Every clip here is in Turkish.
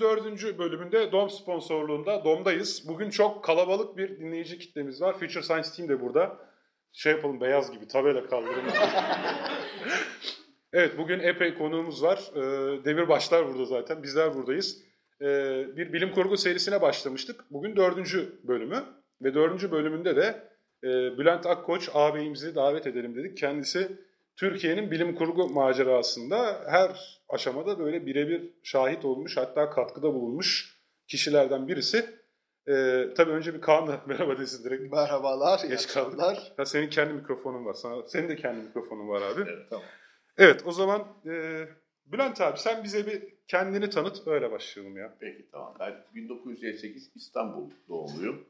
Muhabbet Teorisi'nin 104. bölümünde DOM sponsorluğunda DOM'dayız. Bugün çok kalabalık bir dinleyici kitlemiz var. Future Science Team de burada. Şey yapalım beyaz gibi tabela kaldırın. evet bugün epey konuğumuz var. Ee, Demirbaşlar burada zaten. Bizler buradayız. Ee, bir bilim kurgu serisine başlamıştık. Bugün dördüncü bölümü. Ve dördüncü bölümünde de e, Bülent Akkoç ağabeyimizi davet edelim dedik. Kendisi Türkiye'nin bilim kurgu macerasında her aşamada böyle birebir şahit olmuş hatta katkıda bulunmuş kişilerden birisi. Ee, tabii önce bir Kaan'la merhaba desin direkt. Merhabalar, Geç kaldık. Ha, senin kendi mikrofonun var. Sana, senin de kendi mikrofonun var abi. Evet, tamam. Evet o zaman e, Bülent abi sen bize bir kendini tanıt öyle başlayalım ya. Peki tamam. Ben 1958 İstanbul doğumluyum.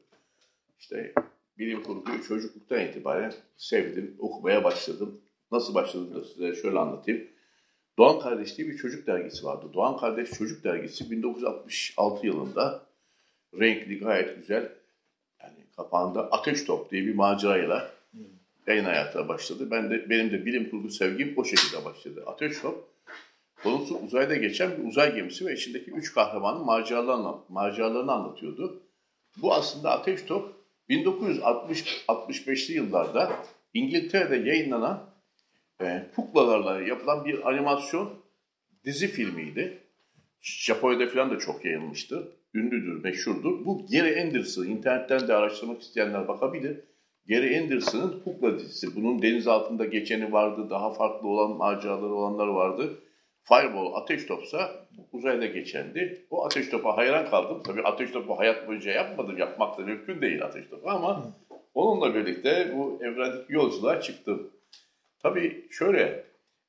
İşte bilim kurguyu çocukluktan itibaren sevdim, okumaya başladım. Nasıl başladım da size şöyle anlatayım. Doğan Kardeş diye bir çocuk dergisi vardı. Doğan Kardeş Çocuk Dergisi 1966 yılında renkli, gayet güzel, yani kapağında Ateş Top diye bir macerayla yayın hayatına başladı. Ben de benim de bilim kurgu sevgim o şekilde başladı. Ateş Top konusu uzayda geçen bir uzay gemisi ve içindeki üç kahramanın maceralarını, maceralarını anlatıyordu. Bu aslında Ateş Top 1960-65'li yıllarda İngiltere'de yayınlanan e, kuklalarla yapılan bir animasyon dizi filmiydi. Japonya'da falan da çok yayılmıştı. Ünlüdür, meşhurdur. Bu Gary Anderson, internetten de araştırmak isteyenler bakabilir. Gary Anderson'ın Kukla dizisi. Bunun deniz altında geçeni vardı, daha farklı olan maceraları olanlar vardı. Fireball, ateş topsa uzayda geçendi. O ateş topa hayran kaldım. Tabii ateş topu hayat boyunca yapmadım. Yapmak da mümkün değil ateş topu ama onunla birlikte bu evrendeki yolculuğa çıktım. Tabii şöyle,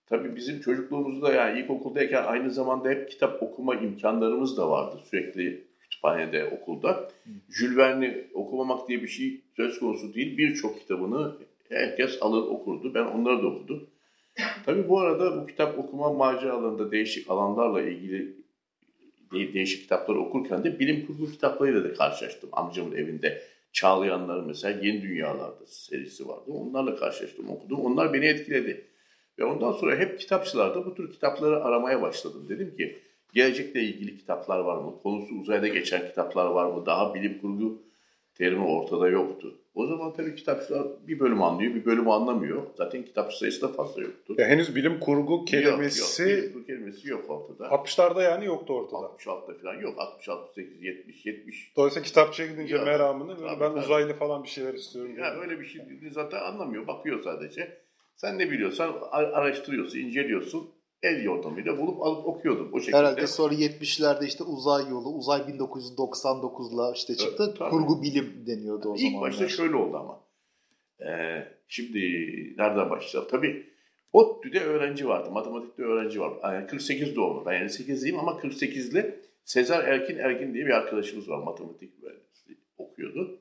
tabii bizim çocukluğumuzda yani ilkokuldayken aynı zamanda hep kitap okuma imkanlarımız da vardı sürekli kütüphanede, okulda. Jules Verne'i okumamak diye bir şey söz konusu değil. Birçok kitabını herkes alır okurdu. Ben onları da okudum. Tabii bu arada bu kitap okuma maceralarında değişik alanlarla ilgili de- değişik kitapları okurken de bilim kurgu kitaplarıyla da karşılaştım. Amcamın evinde Çağlayanlar mesela Yeni Dünyalarda serisi vardı. Onlarla karşılaştım, okudum. Onlar beni etkiledi. Ve ondan sonra hep kitapçılarda bu tür kitapları aramaya başladım. Dedim ki gelecekle ilgili kitaplar var mı? Konusu uzayda geçen kitaplar var mı? Daha bilim kurgu terimi ortada yoktu. O zaman tabii kitapçılar bir bölüm anlıyor, bir bölüm anlamıyor. Zaten kitapçı sayısı da fazla yoktu. Ya henüz bilim kurgu kelimesi Yok, yok, bilim kurgu kelimesi yok ortada. 60'larda yani yoktu ortada. 66'da falan yok. 66, 8, 70, 70. Dolayısıyla kitapçıya gidince Ya, meramını tabii, ben tabii. uzaylı falan bir şeyler istiyorum. diye. Ya öyle bir şey zaten anlamıyor. Bakıyor sadece. Sen ne biliyorsan ar- araştırıyorsun, inceliyorsun. El yordamıyla bulup alıp okuyordum o şekilde. Herhalde sonra 70'lerde işte uzay yolu, uzay 1999'la işte çıktı. Evet, tabii. Kurgu bilim deniyordu o İlk zaman. başta şöyle oldu ama. Ee, şimdi nereden başlayalım? Tabii ODTÜ'de öğrenci vardı. Matematikte öğrenci vardı. Yani 48 doğumlu. Ben 58'liyim ama 48'li Sezar Erkin Ergin diye bir arkadaşımız var. Matematik mühendisliği okuyordu.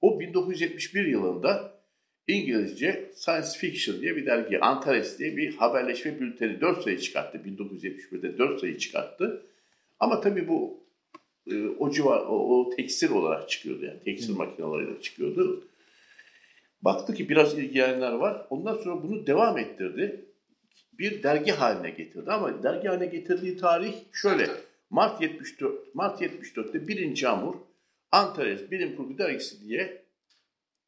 O 1971 yılında İngilizce Science Fiction diye bir dergi, Antares diye bir haberleşme bülteni 4 sayı çıkarttı. 1971'de 4 sayı çıkarttı. Ama tabii bu e, o civar, o, o tekstil olarak çıkıyordu yani tekstil makineleriyle çıkıyordu. Baktı ki biraz ilgilenenler var. Ondan sonra bunu devam ettirdi. Bir dergi haline getirdi ama dergi haline getirdiği tarih şöyle. Mart 74 Mart 74'te birinci Amur Antares Bilim Kurgu Dergisi diye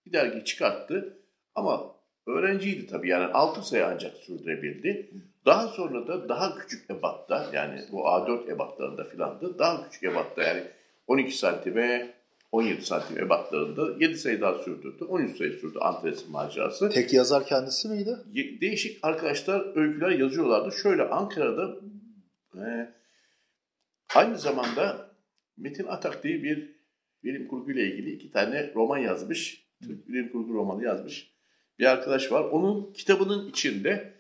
bir dergi çıkarttı. Ama öğrenciydi tabii yani 6 sayı ancak sürdürebildi. Daha sonra da daha küçük ebatta yani bu A4 ebatlarında filandı. Daha küçük ebatta yani 12 santime 17 santim ebatlarında 7 sayı daha sürdürdü. 13 sayı sürdü Antares'in macerası. Tek yazar kendisi miydi? Değişik arkadaşlar öyküler yazıyorlardı. Şöyle Ankara'da e, aynı zamanda Metin Atak diye bir bilim kurgu ile ilgili iki tane roman yazmış. Türk bilim kurgu romanı yazmış. Bir arkadaş var. Onun kitabının içinde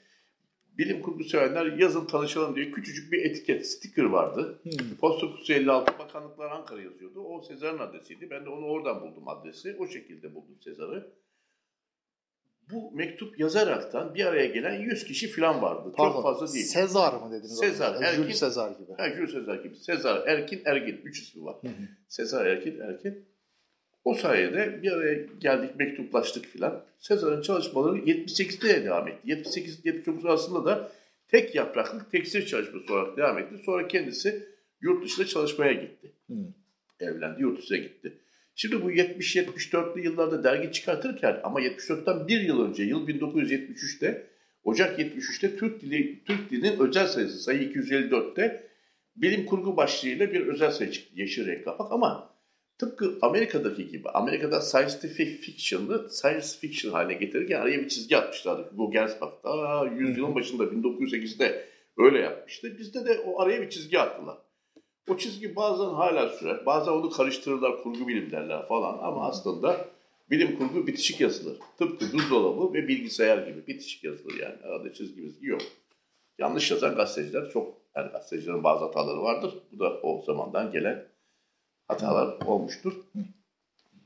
bilim kurgu sevenler yazın tanışalım diye küçücük bir etiket, sticker vardı. Posta kutusu 56 Bakanlıklar Ankara yazıyordu. O Sezar'ın adresiydi. Ben de onu oradan buldum adresi. O şekilde buldum Sezar'ı. Bu mektup yazaraktan bir araya gelen 100 kişi falan vardı. Pardon. Çok fazla değil. Sezar mı dediniz? Sezar? Erkin. Jules Sezar gibi. Ha, Jules Sezar gibi. Sezar, Erkin, Ergin. Üç ismi var. Sezar, Erkin, Erkin. O sayede bir araya geldik, mektuplaştık filan. Sezar'ın çalışmaları 78'de devam etti. 78-79 arasında da tek yapraklık tekstil çalışması olarak devam etti. Sonra kendisi yurt dışında çalışmaya gitti. Hmm. Evlendi, yurt dışına gitti. Şimdi bu 70-74'lü yıllarda dergi çıkartırken ama 74'ten bir yıl önce yıl 1973'te Ocak 73'te Türk dili Türk dilinin özel sayısı sayı 254'te bilim kurgu başlığıyla bir özel sayı çıktı. Yeşil renk kapak ama tıpkı Amerika'daki gibi Amerika'da scientific fiction'ı science fiction haline getirirken araya bir çizgi atmışlardı. Hugo Gernsback daha yüzyılın başında 1908'de öyle yapmıştı. Bizde de o araya bir çizgi attılar. O çizgi bazen hala sürer. Bazen onu karıştırırlar, kurgu bilim derler falan. Ama aslında bilim kurgu bitişik yazılır. Tıpkı buzdolabı ve bilgisayar gibi bitişik yazılır yani. Arada çizgimiz yok. Yanlış yazan gazeteciler çok, yani gazetecilerin bazı hataları vardır. Bu da o zamandan gelen hatalar olmuştur.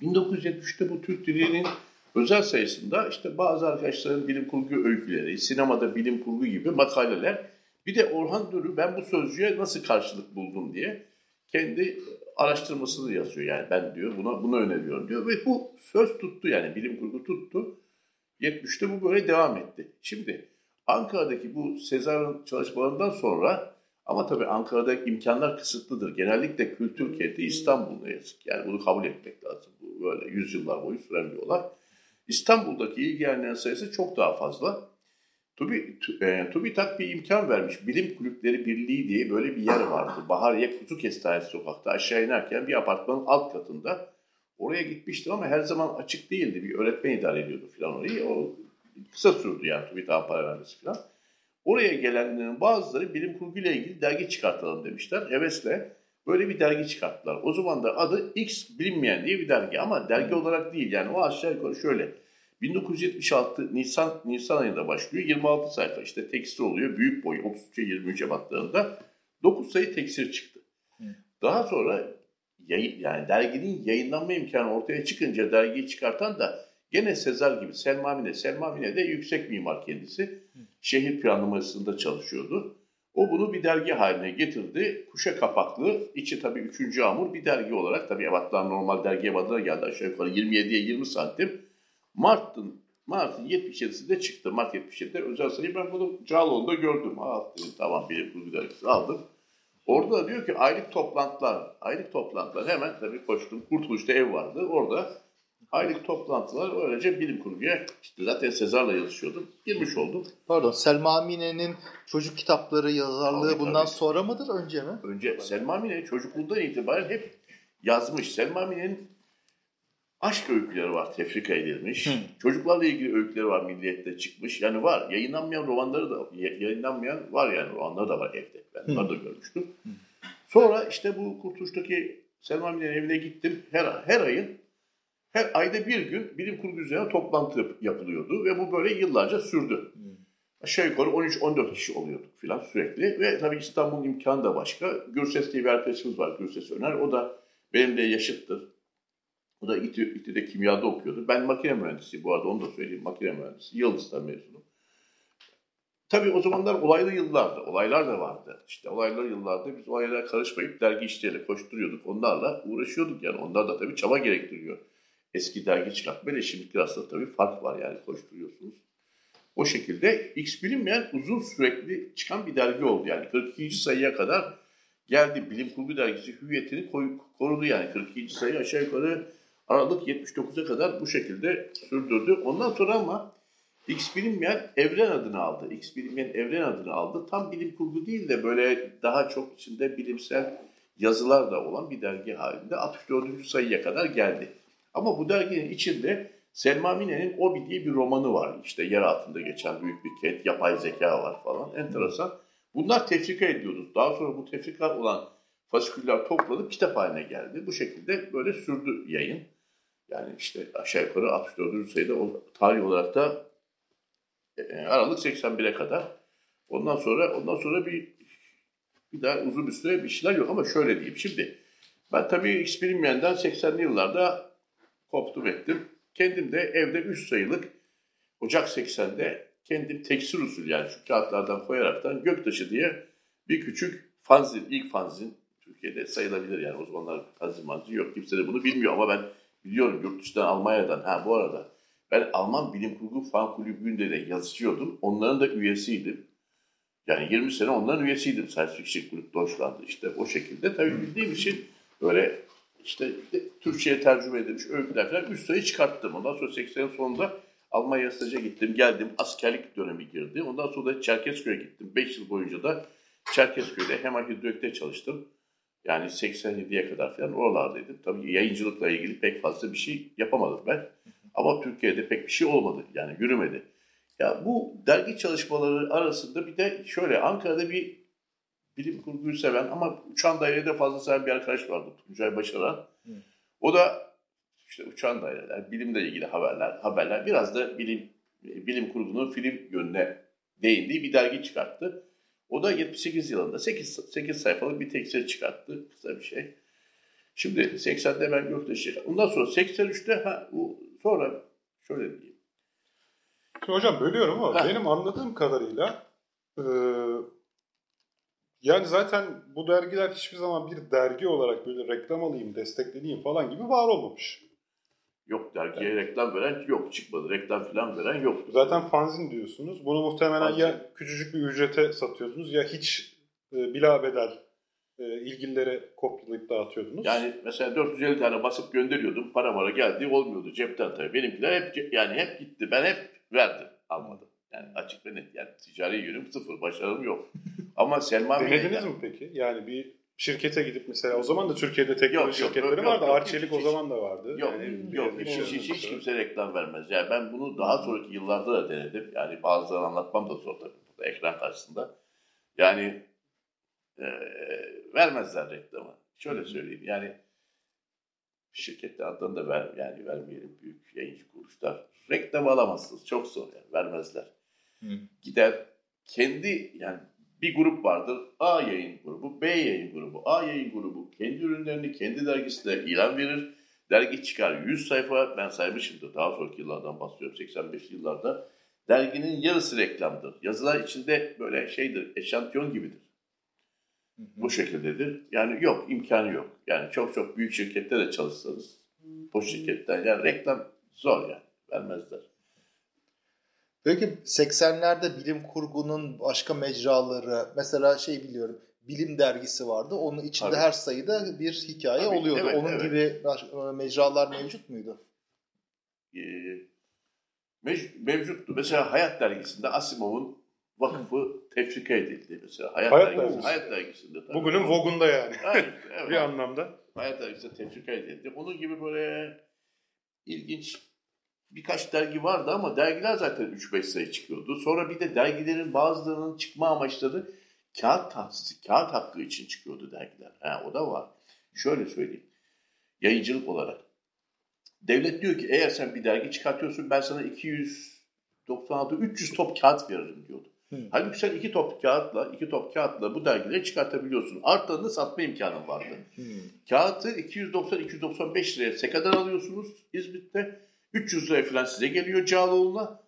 1973'te bu Türk dilinin özel sayısında işte bazı arkadaşların bilim kurgu öyküleri, sinemada bilim kurgu gibi makaleler bir de Orhan Dürü ben bu sözcüğe nasıl karşılık buldum diye kendi araştırmasını yazıyor. Yani ben diyor buna bunu öneriyorum diyor ve bu söz tuttu yani bilim kurgu tuttu. 70'te bu böyle devam etti. Şimdi Ankara'daki bu Sezar'ın çalışmalarından sonra ama tabii Ankara'da imkanlar kısıtlıdır. Genellikle kültür kenti İstanbul ne yazık. Yani bunu kabul etmek lazım. Bu böyle yüzyıllar boyu süren bir olay. İstanbul'daki ilgilenenlerin sayısı çok daha fazla. TÜBİ, e, TÜBİTAK bir imkan vermiş. Bilim Kulüpleri Birliği diye böyle bir yer vardı. Bahariye Kutu Kestanesi sokakta aşağı inerken bir apartmanın alt katında. Oraya gitmiştim ama her zaman açık değildi. Bir öğretmen idare ediyordu falan orayı. O kısa sürdü yani TÜBİTAK'ın para vermesi falan. Oraya gelenlerin bazıları bilim kurguyla ilgili dergi çıkartalım demişler. Hevesle böyle bir dergi çıkarttılar. O zaman da adı X bilinmeyen diye bir dergi ama dergi olarak değil. Yani o aşağı yukarı şöyle. 1976 Nisan Nisan ayında başlıyor. 26 sayfa işte tekstil oluyor. Büyük boy 33'e 23'e baktığında 9 sayı tekstil çıktı. Daha sonra yayın, yani derginin yayınlanma imkanı ortaya çıkınca dergiyi çıkartan da gene Sezar gibi Selma Mine. Selma Mine de yüksek mimar kendisi. Şehir planlamasında çalışıyordu. O bunu bir dergi haline getirdi. Kuşa kapaklı, içi tabii 3. amur bir dergi olarak. Tabii ebatlar normal dergi ebatına geldi aşağı yukarı 27'ye 20 santim. Mart'ın Mart'ın 77'sinde çıktı. Mart 77'de özel sayı. Ben bunu Cağaloğlu'nda gördüm. Ha dedim tamam bilim kurgu dergisi aldım. Orada da diyor ki aylık toplantılar. Aylık toplantılar. Hemen tabii koştum. Kurtuluş'ta ev vardı. Orada aylık toplantılar öylece bilim kurguya işte zaten Sezar'la yazışıyordum. Girmiş oldum. Pardon Selma Mine'nin çocuk kitapları yazarlığı Tabii, bundan tabii. sonra mıdır önce mi? Önce Selma Mine çocukluğundan itibaren hep yazmış. Selma Mine'nin aşk öyküleri var, tefrika edilmiş. Hı. Çocuklarla ilgili öyküleri var, milliyette çıkmış. Yani var. Yayınlanmayan romanları da, yayınlanmayan var yani romanları da var evde. Ben onları da görmüştüm. Sonra işte bu Kurtuluş'taki Selma Mine'nin evine gittim. Her, her ayın, her ayda bir gün bilim kurgu üzerine toplantı yap- yapılıyordu. Ve bu böyle yıllarca sürdü. Aşağı yukarı 13-14 kişi oluyorduk filan sürekli. Ve tabii İstanbul'un imkanı da başka. Gürses diye bir arkadaşımız var Gürses Öner. O da benimle yaşıttır. O da İTÜ, İTÜ'de kimyada okuyordu. Ben makine mühendisiyim bu arada onu da söyleyeyim. Makine mühendisi. Yıldız'dan mezunum. Tabii o zamanlar olaylı yıllardı. Olaylar da vardı. İşte olaylar yıllarda biz olaylara karışmayıp dergi işleriyle koşturuyorduk. Onlarla uğraşıyorduk yani. Onlar da tabii çaba gerektiriyor. Eski dergi çıkartmayla şimdiki arasında tabii fark var yani koşturuyorsunuz. O şekilde X bilinmeyen uzun sürekli çıkan bir dergi oldu. Yani 42. sayıya kadar geldi. Bilim Kurgu Dergisi hüviyetini korudu yani. 42. sayı aşağı yukarı Aralık 79'a kadar bu şekilde sürdürdü. Ondan sonra ama X bilinmeyen evren adını aldı. X bilinmeyen evren adını aldı. Tam bilim kurgu değil de böyle daha çok içinde bilimsel yazılar da olan bir dergi halinde 64. sayıya kadar geldi. Ama bu derginin içinde Selma Mine'nin Obi diye bir romanı var. İşte yer altında geçen büyük bir kent, yapay zeka var falan. Enteresan. Bunlar tefrika ediyordu. Daha sonra bu tefrika olan fasiküller toplanıp kitap haline geldi. Bu şekilde böyle sürdü yayın. Yani işte aşağı yukarı 64. sayıda o tarih olarak da e, Aralık 81'e kadar. Ondan sonra ondan sonra bir bir daha uzun bir süre bir şeyler yok ama şöyle diyeyim. Şimdi ben tabii X bilinmeyenden 80'li yıllarda koptum ettim. Kendim de evde 3 sayılık Ocak 80'de kendim tekstil usul yani şu kağıtlardan koyaraktan Göktaşı diye bir küçük fanzin, ilk fanzin Türkiye'de sayılabilir yani o zamanlar fanzin manzin yok. Kimse de bunu bilmiyor ama ben biliyorum yurt dışından Almanya'dan. Ha bu arada ben Alman Bilim Kurgu Fan Kulübü'nde de yazışıyordum. Onların da üyesiydim. Yani 20 sene onların üyesiydim. Science Fiction Grup Deutschland'da işte o şekilde. Tabii bildiğim için böyle işte Türkçe'ye tercüme edilmiş öyküler falan üst sayı çıkarttım. Ondan sonra 80'in sonunda Almanya staja gittim. Geldim. Askerlik dönemi girdi. Ondan sonra da Çerkezköy'e gittim. 5 yıl boyunca da Çerkezköy'de Hema Hidroek'te çalıştım. Yani 87'ye kadar falan oralardaydım. Tabii yayıncılıkla ilgili pek fazla bir şey yapamadım ben. Ama Türkiye'de pek bir şey olmadı. Yani yürümedi. Ya bu dergi çalışmaları arasında bir de şöyle Ankara'da bir bilim kurguyu seven ama uçan dairede fazla seven bir arkadaş vardı. Tuncay Başaran. O da işte uçan daireler, bilimle ilgili haberler, haberler biraz da bilim bilim kurgunun film yönüne değindiği bir dergi çıkarttı. O da 78 yılında 8, 8 sayfalık bir tekstil çıkarttı. Kısa bir şey. Şimdi 80'de ben Göktaş'ı. Ondan sonra 83'te ha, bu, sonra şöyle diyeyim. Şimdi hocam bölüyorum ama Ha. benim anladığım kadarıyla e, yani zaten bu dergiler hiçbir zaman bir dergi olarak böyle reklam alayım, destekleneyim falan gibi var olmamış. Yok dergiye reklam veren yok çıkmadı. Reklam falan veren yok. Zaten fanzin diyorsunuz. Bunu muhtemelen Fanzin. ya küçücük bir ücrete satıyordunuz ya hiç e, bilabedel e, ilgililere kopyalayıp dağıtıyordunuz. Yani mesela 450 tane basıp gönderiyordum. Para mara geldi olmuyordu cepten tabii. Benimkiler hep yani hep gitti. Ben hep verdim. Almadım. Yani açık ve net. Yani ticari yönüm sıfır. Başarım yok. Ama Selma Bey- Denediniz mi peki? Yani bir şirkete gidip mesela o zaman da Türkiye'de teknoloji Yok, şirketleri yok, vardı. yok, Arçelik hiç, o zaman da vardı. Yok, Yani yok hiç, bir- hiç, hiç kimse reklam vermez. Yani ben bunu daha sonraki yıllarda da denedim. Yani bazılarını anlatmam da zor tabii burada ekran karşısında. Yani e, vermezler reklamı. Şöyle söyleyeyim yani şirketler adını da ver, yani vermeyelim büyük yayıncı kuruluşlar. Reklam alamazsınız. Çok zor yani vermezler. Gider kendi yani bir grup vardır. A yayın grubu, B yayın grubu. A yayın grubu kendi ürünlerini kendi dergisinde ilan verir. Dergi çıkar 100 sayfa. Ben saymışımdır daha sonraki yıllardan bahsediyorum 85 yıllarda. Derginin yarısı reklamdır. Yazılar içinde böyle şeydir, eşantiyon gibidir. Bu şekildedir. Yani yok, imkanı yok. Yani çok çok büyük şirkette de çalışsanız o şirketten yani reklam zor yani. Vermezler. Peki 80'lerde bilim kurgunun başka mecraları mesela şey biliyorum bilim dergisi vardı. Onun içinde Tabii. her sayıda bir hikaye Tabii, oluyordu. evet, Onun evet. gibi e, mecralar mevcut muydu? e, mev- mevcuttu. Mesela Hayat Dergisi'nde Asimov'un vakfı tefrika edildi. Mesela Hayat, Hayat Dergisi, Dergisi. Hayat Dergisi'nde. tabii. Bugünün Vogue'unda yani Evet, evet. bir anlamda. Hayat Dergisi'nde tefrika edildi. Onun gibi böyle ilginç birkaç dergi vardı ama dergiler zaten 3-5 sayı çıkıyordu. Sonra bir de dergilerin bazılarının çıkma amaçları kağıt tahsisi, kağıt hakkı için çıkıyordu dergiler. Ha, o da var. Şöyle söyleyeyim. Yayıncılık olarak. Devlet diyor ki eğer sen bir dergi çıkartıyorsun ben sana 296 300 top kağıt veririm diyordu. Hı. Halbuki sen iki top kağıtla, iki top kağıtla bu dergileri çıkartabiliyorsun. Artlarını satma imkanın vardı. Kağıtı 290-295 liraya sekadan alıyorsunuz İzmit'te. 300 liraya falan size geliyor Cağaloğlu'na.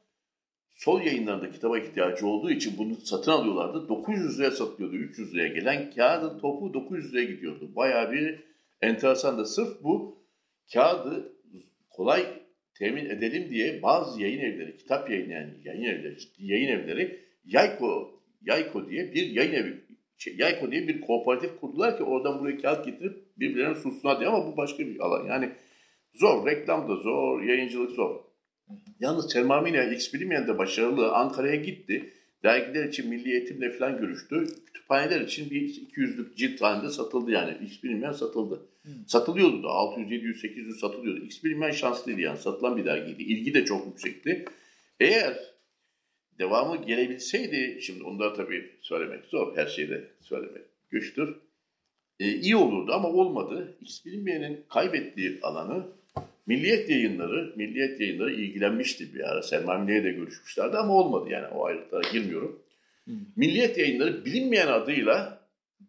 Sol yayınlarında kitaba ihtiyacı olduğu için bunu satın alıyorlardı. 900 liraya satılıyordu 300 liraya gelen. Kağıdın topu 900 liraya gidiyordu. Bayağı bir enteresan da sırf bu kağıdı kolay temin edelim diye bazı yayın evleri, kitap yayınlayan yayın evleri, yayın evleri Yayko, Yayko diye bir yayın evi, şey, Yayko diye bir kooperatif kurdular ki oradan buraya kağıt getirip birbirlerine sunsunlar diye ama bu başka bir alan. Yani zor, reklam da zor, yayıncılık zor. Yalnız Selmamine X Bilinmeyen'de başarılı Ankara'ya gitti. Dergiler için milli eğitimle falan görüştü. Kütüphaneler için bir 200'lük cilt halinde satıldı yani. X Bilinmeyen satıldı. Satılıyordu da 600, 700, 800 satılıyordu. X Bilinmeyen şanslıydı yani satılan bir dergiydi. İlgi de çok yüksekti. Eğer devamı gelebilseydi, şimdi da tabii söylemek zor, her şeyde söylemek güçtür. E, iyi olurdu ama olmadı. X Bilinmeyen'in kaybettiği alanı Milliyet yayınları, Milliyet yayınları ilgilenmişti bir ara. Selma Milliye de görüşmüşlerdi ama olmadı yani o ayrıntılara girmiyorum. Milliyet yayınları bilinmeyen adıyla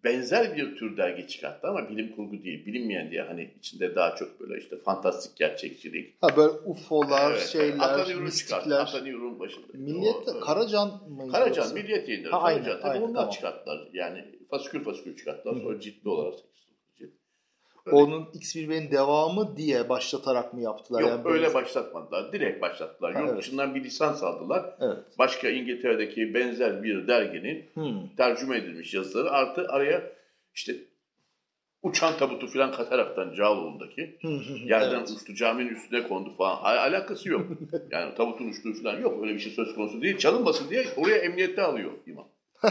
benzer bir tür dergi çıkarttı ama bilim kurgu değil, bilinmeyen diye hani içinde daha çok böyle işte fantastik gerçekçilik. Ha böyle UFO'lar, Evet, şeyler, Atanıyorum mistikler. Atanıyorum başında. Milliyette O. Karacan mıydı? Karacan, yoksa? Milliyet yayınları. Ha, aynen, Karacan. Tabii aynen, onlar tamam. çıkarttılar. Yani faskül faskül çıkarttılar. Sonra ciddi olarak. Öyle. Onun X1'in devamı diye başlatarak mı yaptılar? Yok yani öyle başlatmadılar. Direkt başlattılar. Ha, Yurt evet. dışından bir lisans aldılar. Evet. Başka İngiltere'deki benzer bir derginin Hmm. tercüme edilmiş yazıları artı araya işte uçan tabutu falan kataraktan Cağaloğlu'ndaki yerden Evet. uçtu caminin üstüne kondu falan. Al- alakası yok. Yani tabutun uçtuğu falan yok. Öyle bir şey söz konusu değil. Çalınmasın diye oraya emniyette alıyor imam.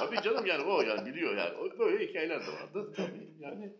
Tabii canım yani o yani biliyor yani. Böyle hikayeler de vardı. Tabii yani.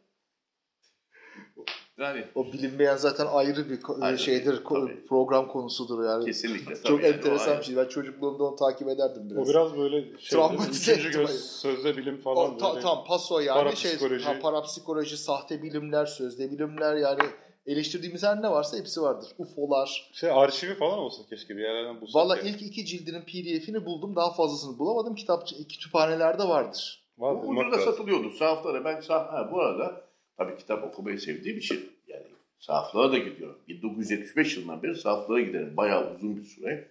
Yani O bilinmeyen zaten ayrı bir Ayrı, şeydir, tabii. program konusudur yani. kesinlikle. Çok tabii yani, o enteresan bir şey. Ben çocukluğumda onu takip ederdim biraz. O biraz böyle şey, Travmatize üçüncü göz sözde bilim O, falan ta- böyle. tam paso yani Parapsikoloji. şey ha, parapsikoloji, sahte bilimler, sözde bilimler yani eleştirdiğimiz her ne varsa hepsi vardır. UFO'lar. Şey arşivi falan olsa keşke bir yerlerden bulsak. Valla ilk iki cildinin PDF'ini buldum. Daha fazlasını bulamadım. Kitapçı, kütüphanelerde vardır. Var, Bu bulmak ucuz da lazım. satılıyordu. Sahaflara ben sah ha, bu arada tabii kitap okumayı sevdiğim için yani sahaflara da gidiyorum. 1975 yılından beri sahaflara giderim. Bayağı uzun bir süre.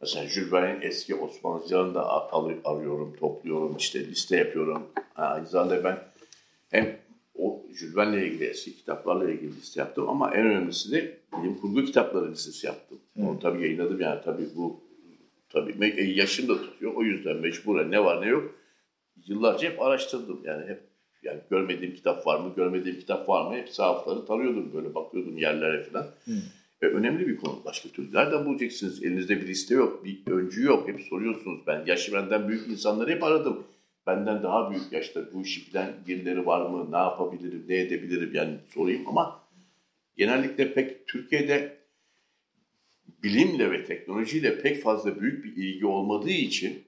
Mesela Jules Verne'in eski Osmanlıcalarını da arıyorum, topluyorum, işte liste yapıyorum. Ha, aynı zamanda ben hem o Jules Verne'le ilgili eski kitaplarla ilgili liste yaptım ama en önemlisi de bilim kurgu kitapları listesi yaptım. Onu tabii yayınladım yani tabii bu tabii e, yaşım da tutuyor. O yüzden mecburen ne var ne yok yıllarca hep araştırdım. Yani hep yani görmediğim kitap var mı, görmediğim kitap var mı hep sahafları tarıyordum böyle bakıyordum yerlere falan. Ve önemli bir konu. Başka türlü nereden bulacaksınız? Elinizde bir liste yok, bir öncü yok. Hep soruyorsunuz. Ben yaşı benden büyük insanları hep aradım. Benden daha büyük yaşta bu işi bilen birileri var mı? Ne yapabilirim, ne edebilirim yani sorayım ama genellikle pek Türkiye'de bilimle ve teknolojiyle pek fazla büyük bir ilgi olmadığı için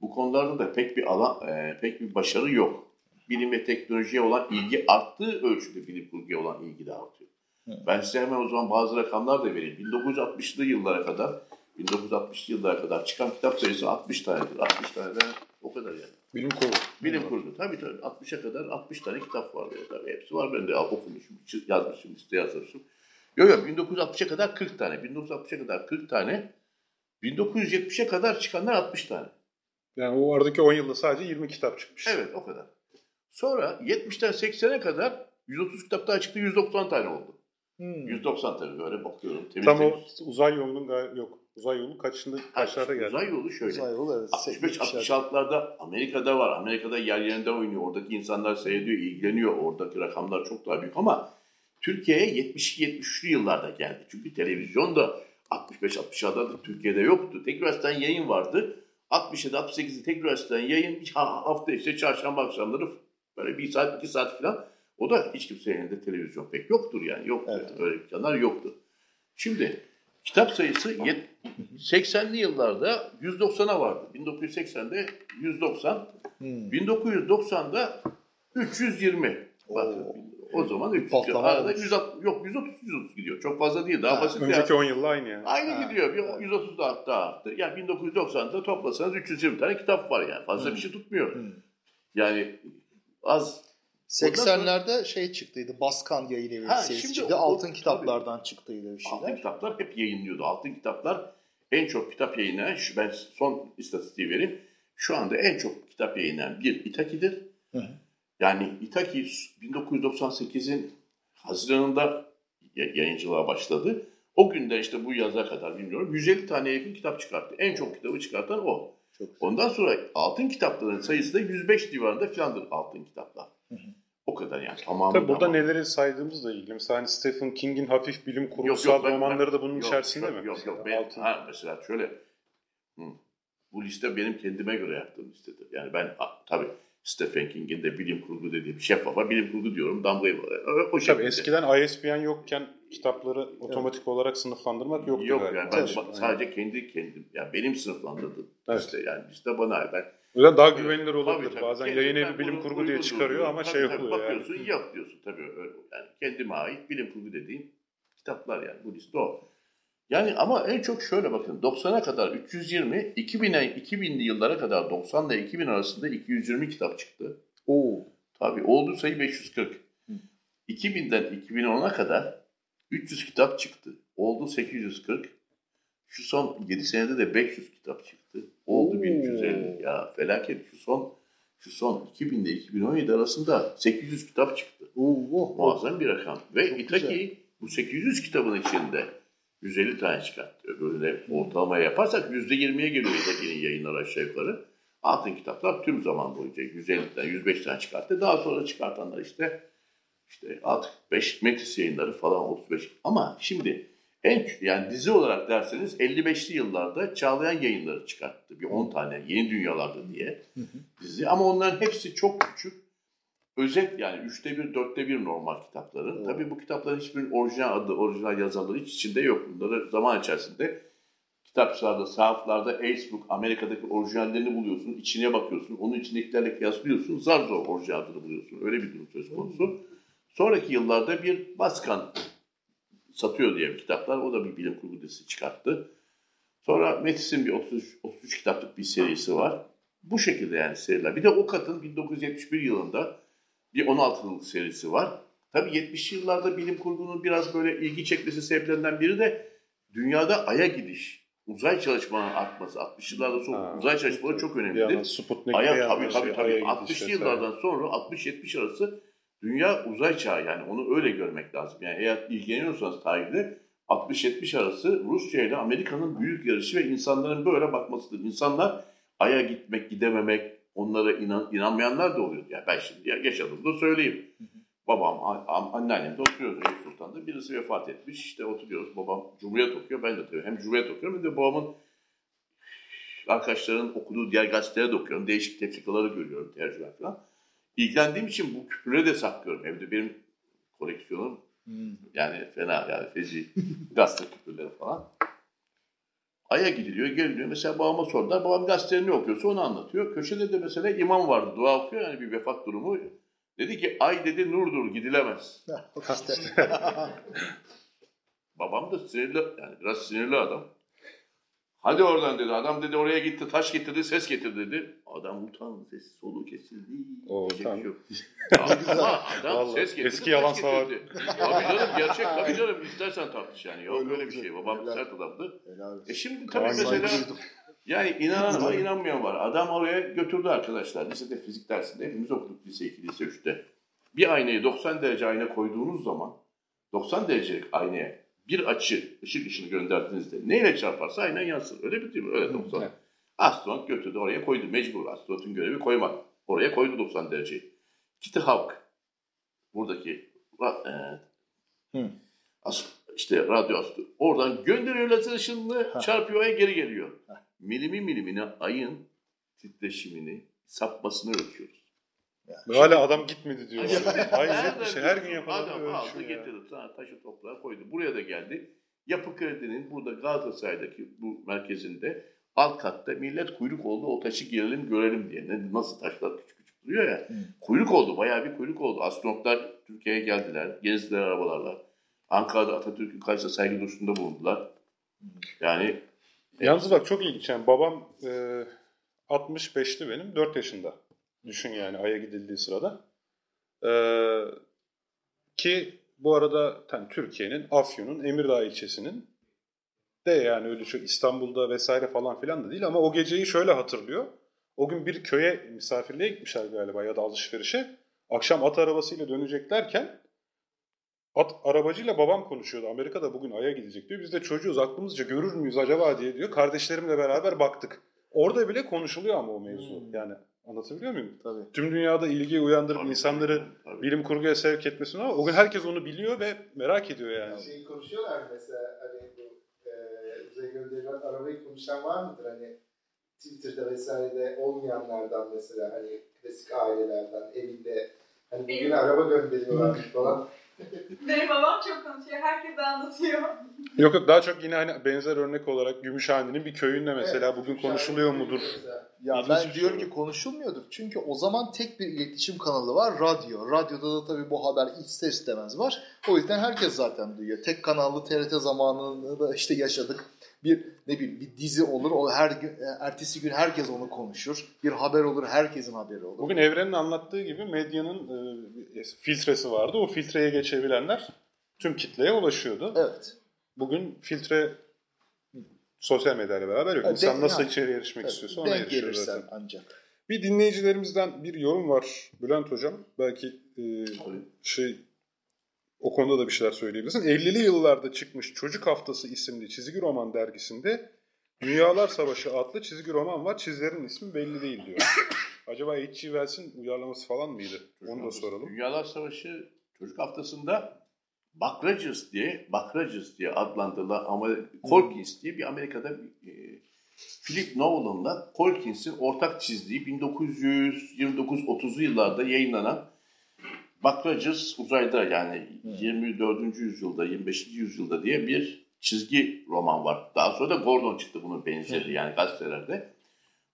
bu konularda da pek bir alan, e, pek bir başarı yok. Bilim ve teknolojiye olan ilgi arttığı ölçüde bilim kurguya olan ilgi de artıyor. Ben size hemen o zaman bazı rakamlar da vereyim. 1960'lı yıllara kadar 1960'lı yıllara kadar çıkan kitap sayısı 60 tanedir. 60 tane o kadar yani. Bilim kurgu. Bilim kurgu. Tabii tabii. 60'a kadar 60 tane kitap vardı. Tabii hepsi var. Ben de okumuşum, yazmışım, liste yazmışım. Yok yok 1960'a kadar 40 tane. 1960'a kadar 40 tane. 1970'e kadar çıkanlar 60 tane. Yani o aradaki 10 yılda sadece 20 kitap çıkmış. Evet o kadar. Sonra 70'ten 80'e kadar 130 kitap daha çıktı. 190 tane oldu. Hmm. 190 tabii böyle bakıyorum. Temiz Tam o temiz. uzay yolunun gay- yok. Uzay yolu kaçında kaçlarda geldi? Uzay yolu şöyle. Uzay yolu evet. 65-66'larda Amerika'da var. Amerika'da yer yerinde oynuyor. Oradaki insanlar seyrediyor, ilgileniyor. Oradaki rakamlar çok daha büyük ama Türkiye'ye 72-73'lü yıllarda geldi. Çünkü televizyon da 65-66'da Türkiye'de yoktu. Tek üniversiteden yayın vardı. 67-68'de tek üniversiteden yayın hafta işte çarşamba akşamları böyle bir saat iki saat falan. O da hiç kimsenin elinde televizyon pek yoktur yani. Yoktu. Evet. yani. Öyle imkanlar yoktu. Şimdi kitap sayısı yet- 80'li yıllarda 190'a vardı. 1980'de 190. Hmm. 1990'da 320. Bakın, o zaman 300. Patlama Arada olmuş. 160, yok 130 130 gidiyor. Çok fazla değil. Daha Ha, basit Önceki ya. 10 yılda aynı yani. Aynı Ha, gidiyor. Bir evet. 130 daha, daha arttı. Yani 1990'da toplasanız 320 tane kitap var yani. Fazla Hı. bir şey tutmuyor. Hmm. Yani az 80'lerde şey çıktıydı. Baskan yayın evi Ha, serisi şimdi çıktı. o- Altın tabii. kitaplardan çıktıydı bir Altın şeyler. kitaplar hep yayınlıyordu. Altın kitaplar en çok kitap yayınlayan, şu ben son istatistiği vereyim. Şu anda en çok kitap yayınlayan bir İtaki'dir. Hı hı. Yani İtaki 1998'in Haziran'ında ya- yayıncılığa başladı. O günden işte bu yaza kadar bilmiyorum 150 tane yakın kitap çıkarttı. En çok kitabı çıkartan o. Çok Ondan sonra altın kitapların sayısı da 105 civarında filandır altın kitaplar. Hı hı. O kadar yani tamamı Tabii burada tamam. neleri saydığımızla ilgili. Mesela hani Stephen King'in hafif bilim kurgusal yok, ben- romanları da bunun Yok, içerisinde yok, mi? Yok yok. Mesela Ben, Altın- ha, mesela şöyle. Hı. Bu liste benim kendime göre yaptığım listedir. Yani ben tabii Stephen King'in de bilim kurgu dediği bir şeffaf var. Bilim kurgu diyorum. Damgayı o, şekilde. Tabii eskiden ISBN yokken kitapları otomatik olarak sınıflandırmak yoktu Yok galiba. yani ben ba- sadece kendi kendim yani benim sınıflandırdığım Evet. liste yani liste bana. Ben O yüzden daha güvenilir olabilir. Tabii, tabii. Bazen Kendim yayın evi bilim kurgu diye çıkarıyor ama Tabii, şey tabii, oluyor yani. Bakıyorsun yok diyorsun tabii öyle. Yani kendime ait bilim kurgu dediğim kitaplar yani bu liste o. Yani ama en çok şöyle bakın 90'a kadar 320, 2000'e 2000'li yıllara kadar 90 ile 2000 arasında 220 kitap çıktı. Oo. Tabii oldu sayı 540. 2000'den 2010'a kadar 300 kitap çıktı. Oldu 840. Şu son 7 senede de 500 kitap çıktı. Oldu Oo. 1350. Ya felaket şu son şu son 2000 ile 2017 arasında 800 kitap çıktı. Oo, oh, Muazzam bir rakam. Ve Çok İtaki bu 800 kitabın içinde 150 tane çıkarttı. Öbürüne ortalamaya yaparsak %20'ye geliyor İtaki'nin yayınları aşağı yukarı. Altın kitaplar tüm zaman boyunca 150'den 105 tane çıkarttı. Daha sonra çıkartanlar işte işte artık 5 Metis yayınları falan 35. Ama şimdi en yani dizi olarak derseniz 55'li yıllarda Çağlayan yayınları çıkarttı. Bir 10 tane Yeni Dünyalarda diye dizi. Ama onların hepsi çok küçük. Özet yani üçte bir, dörtte bir normal kitapların. Evet. Tabii bu kitapların hiçbirinin orijinal adı, orijinal yazarları hiç içinde yok. Bunları zaman içerisinde kitapçılarda, sahaflarda, Facebook, Amerika'daki orijinallerini buluyorsun, içine bakıyorsun, onun içindekilerle kıyaslıyorsun, zar zor orijinal adını buluyorsun. Öyle bir durum söz konusu. Sonraki yıllarda bir Baskan satıyor diye kitaplar. O da bir bilim kurgu dizisi çıkarttı. Sonra Metis'in bir 33, 33 kitaplık bir serisi var. Bu şekilde yani seriler. Bir de Okat'ın 1971 yılında bir 16'lık serisi var. Tabii 70'li yıllarda bilim kurgunun biraz böyle ilgi çekmesi sebeplerinden biri de dünyada Ay'a gidiş, uzay çalışmalarının artması. 60'lı yıllarda sonra Ha. uzay çalışmaları çok önemlidir. Sputnik Aya tabii tabii şey, tabii. Ay'a gidiş 60'lı vesaire. yıllardan sonra 60-70 arası dünya uzay çağı yani onu öyle görmek lazım. Yani eğer ilgileniyorsanız tarihte 60-70 arası Rusya ile Amerika'nın büyük yarışı ve insanların böyle bakmasıdır. İnsanlar Ay'a gitmek, gidememek, onlara inan, inanmayanlar da oluyor. Yani ben şimdi ya- yaşadığımda söyleyeyim. Babam, anneannem de oturuyoruz Eyüp Sultan'da. Birisi vefat etmiş. İşte oturuyoruz. Babam Cumhuriyet okuyor. Ben de tabii hem Cumhuriyet okuyorum hem de babamın arkadaşların okuduğu diğer gazetelere de okuyorum. Değişik tefrikaları görüyorum, tercüme falan. İlgilendiğim için bu küpürleri de saklıyorum. Evde benim koleksiyonum Hmm. yani fena yani feci gazete küpürleri falan. Ay'a gidiliyor, geliniyor. Mesela babama sordular. Babam gazetelerini okuyorsa onu anlatıyor. Köşede de mesela imam vardı. Dua okuyor yani bir vefat durumu. Dedi ki ay dedi nurdur gidilemez. Babam da sinirli yani biraz sinirli adam. Hadi oradan dedi. Adam dedi oraya gitti taş getirdi ses getir dedi. Adam utandı sesi soluğu kesildi. O, şey yok. Ama adam Vallahi ses getirdi. eski yalan savar. getirdi. Tabii canım gerçek tabii canım istersen tartış yani. Yok Öyle öyle bir şey. Babam Helal. sert adamdı. Helal. E şimdi tabii Tamam, mesela yani inanan var inanmayan var. Adam oraya götürdü arkadaşlar. Lisede fizik dersinde hepimiz okuduk lise 2, lise 3'te. Bir aynayı 90 derece ayna koyduğunuz zaman 90 derecelik aynaya bir açı ışık ışını gönderdiğinizde neyle çarparsa aynen yansır. Öyle değil mi? Öyle 90. evet. Astronot götürdü oraya koydu. Mecbur astronotun görevi koymak. Oraya koydu 90 dereceyi. Kitty Hawk buradaki ra- e, Hı. as- işte radyo astro oradan gönderiyor lazer ışınını Ha. çarpıyor aya geri geliyor. Ha. Milimi milimine ayın titreşimini sapmasını ölçüyoruz. Hala adam gitmedi diyor. Hayır bir şey her gün yapılan Adam aldı şey ya. getirdi sana taşı toprağa koydu. Buraya da geldi. Yapı Kredi'nin burada Galatasaray'daki bu merkezinde alt katta millet kuyruk oldu o taşı girelim görelim diye. Ne- Nasıl taşlar küçük küçük duruyor ya. Hı. Kuyruk oldu bayağı bir kuyruk oldu. Astronotlar Türkiye'ye geldiler. Gezdiler arabalarla. Ankara'da Atatürk'ün karşısında saygı duruşunda bulundular. Yani Yalnız bak çok ilginç. Yani babam e, 65'ti benim. 4 yaşında. Düşün yani Ay'a gidildiği sırada. E, ki bu arada yani Türkiye'nin Afyon'un Emirdağ ilçesinin de yani öyle çok İstanbul'da vesaire falan filan da değil ama o geceyi şöyle hatırlıyor. O gün bir köye misafirliğe gitmişler galiba ya da alışverişe. Akşam at arabasıyla döneceklerken at arabacıyla babam konuşuyordu. Amerika'da bugün Ay'a gidecek diyor. Biz de çocuğuz aklımızca görür müyüz acaba diye diyor. Kardeşlerimle beraber baktık. Orada bile konuşuluyor ama o mevzu. Hmm. Yani anlatabiliyor muyum? Tabii. Tüm dünyada ilgiyi uyandırıp Tabii, insanları tabii. bilim kurguya sevk etmesini ama o gün herkes onu biliyor ve merak ediyor yani. Şeyi konuşuyorlar mı mesela hani bu e, uzaya gönderilen arabayı konuşan var mıdır hani Twitter'da vesairede olmayanlardan mesela hani klasik ailelerden evinde hani bugün araba gönderiyorlarmış falan. Benim babam çok konuşuyor. Herkese anlatıyor. Yok yok daha çok yine hani benzer örnek olarak Gümüşhane'nin bir köyünde mesela Evet, bugün konuşuluyor mudur? Ya İlginç ben diyorum ki konuşulmuyordur. Çünkü o zaman tek bir iletişim kanalı var. Radyo. Radyoda da tabii bu haber ister istemez var. O yüzden herkes zaten duyuyor. Tek kanallı TRT zamanını da işte yaşadık. Bir ne bileyim bir dizi olur. O her gün e, ertesi gün herkes onu konuşur. Bir haber olur. Herkesin haberi olur. Bugün Evren'in anlattığı gibi medyanın e, filtresi vardı. O filtreye geçebilenler tüm kitleye ulaşıyordu. Evet. Bugün filtre sosyal medyayla beraber yok. İnsan denk- nasıl yani, içeriye erişmek evet. istiyorsa ona erişiyor zaten. ancak. Bir dinleyicilerimizden bir yorum var Bülent Hocam. Belki e, şey o konuda da bir şeyler söyleyebilirsin. 50'li yıllarda çıkmış Çocuk Haftası isimli çizgi roman dergisinde Dünyalar Savaşı adlı çizgi roman var. Çizerin ismi belli değil diyor. Acaba H.G. Wells'in uyarlaması falan mıydı? Onu da soralım. Dünyalar Savaşı çocuk haftasında Rogers diye, Rogers diye adlandırılan ama Colkins diye bir Amerika'da e, Philip Nolan'la Colkins'in ortak çizdiği 1929-30'lu yıllarda yayınlanan Buck Rogers uzayda yani 24. yüzyılda, 25. yüzyılda diye bir çizgi roman var. Daha sonra da Gordon çıktı bunun benzeri yani gazetelerde.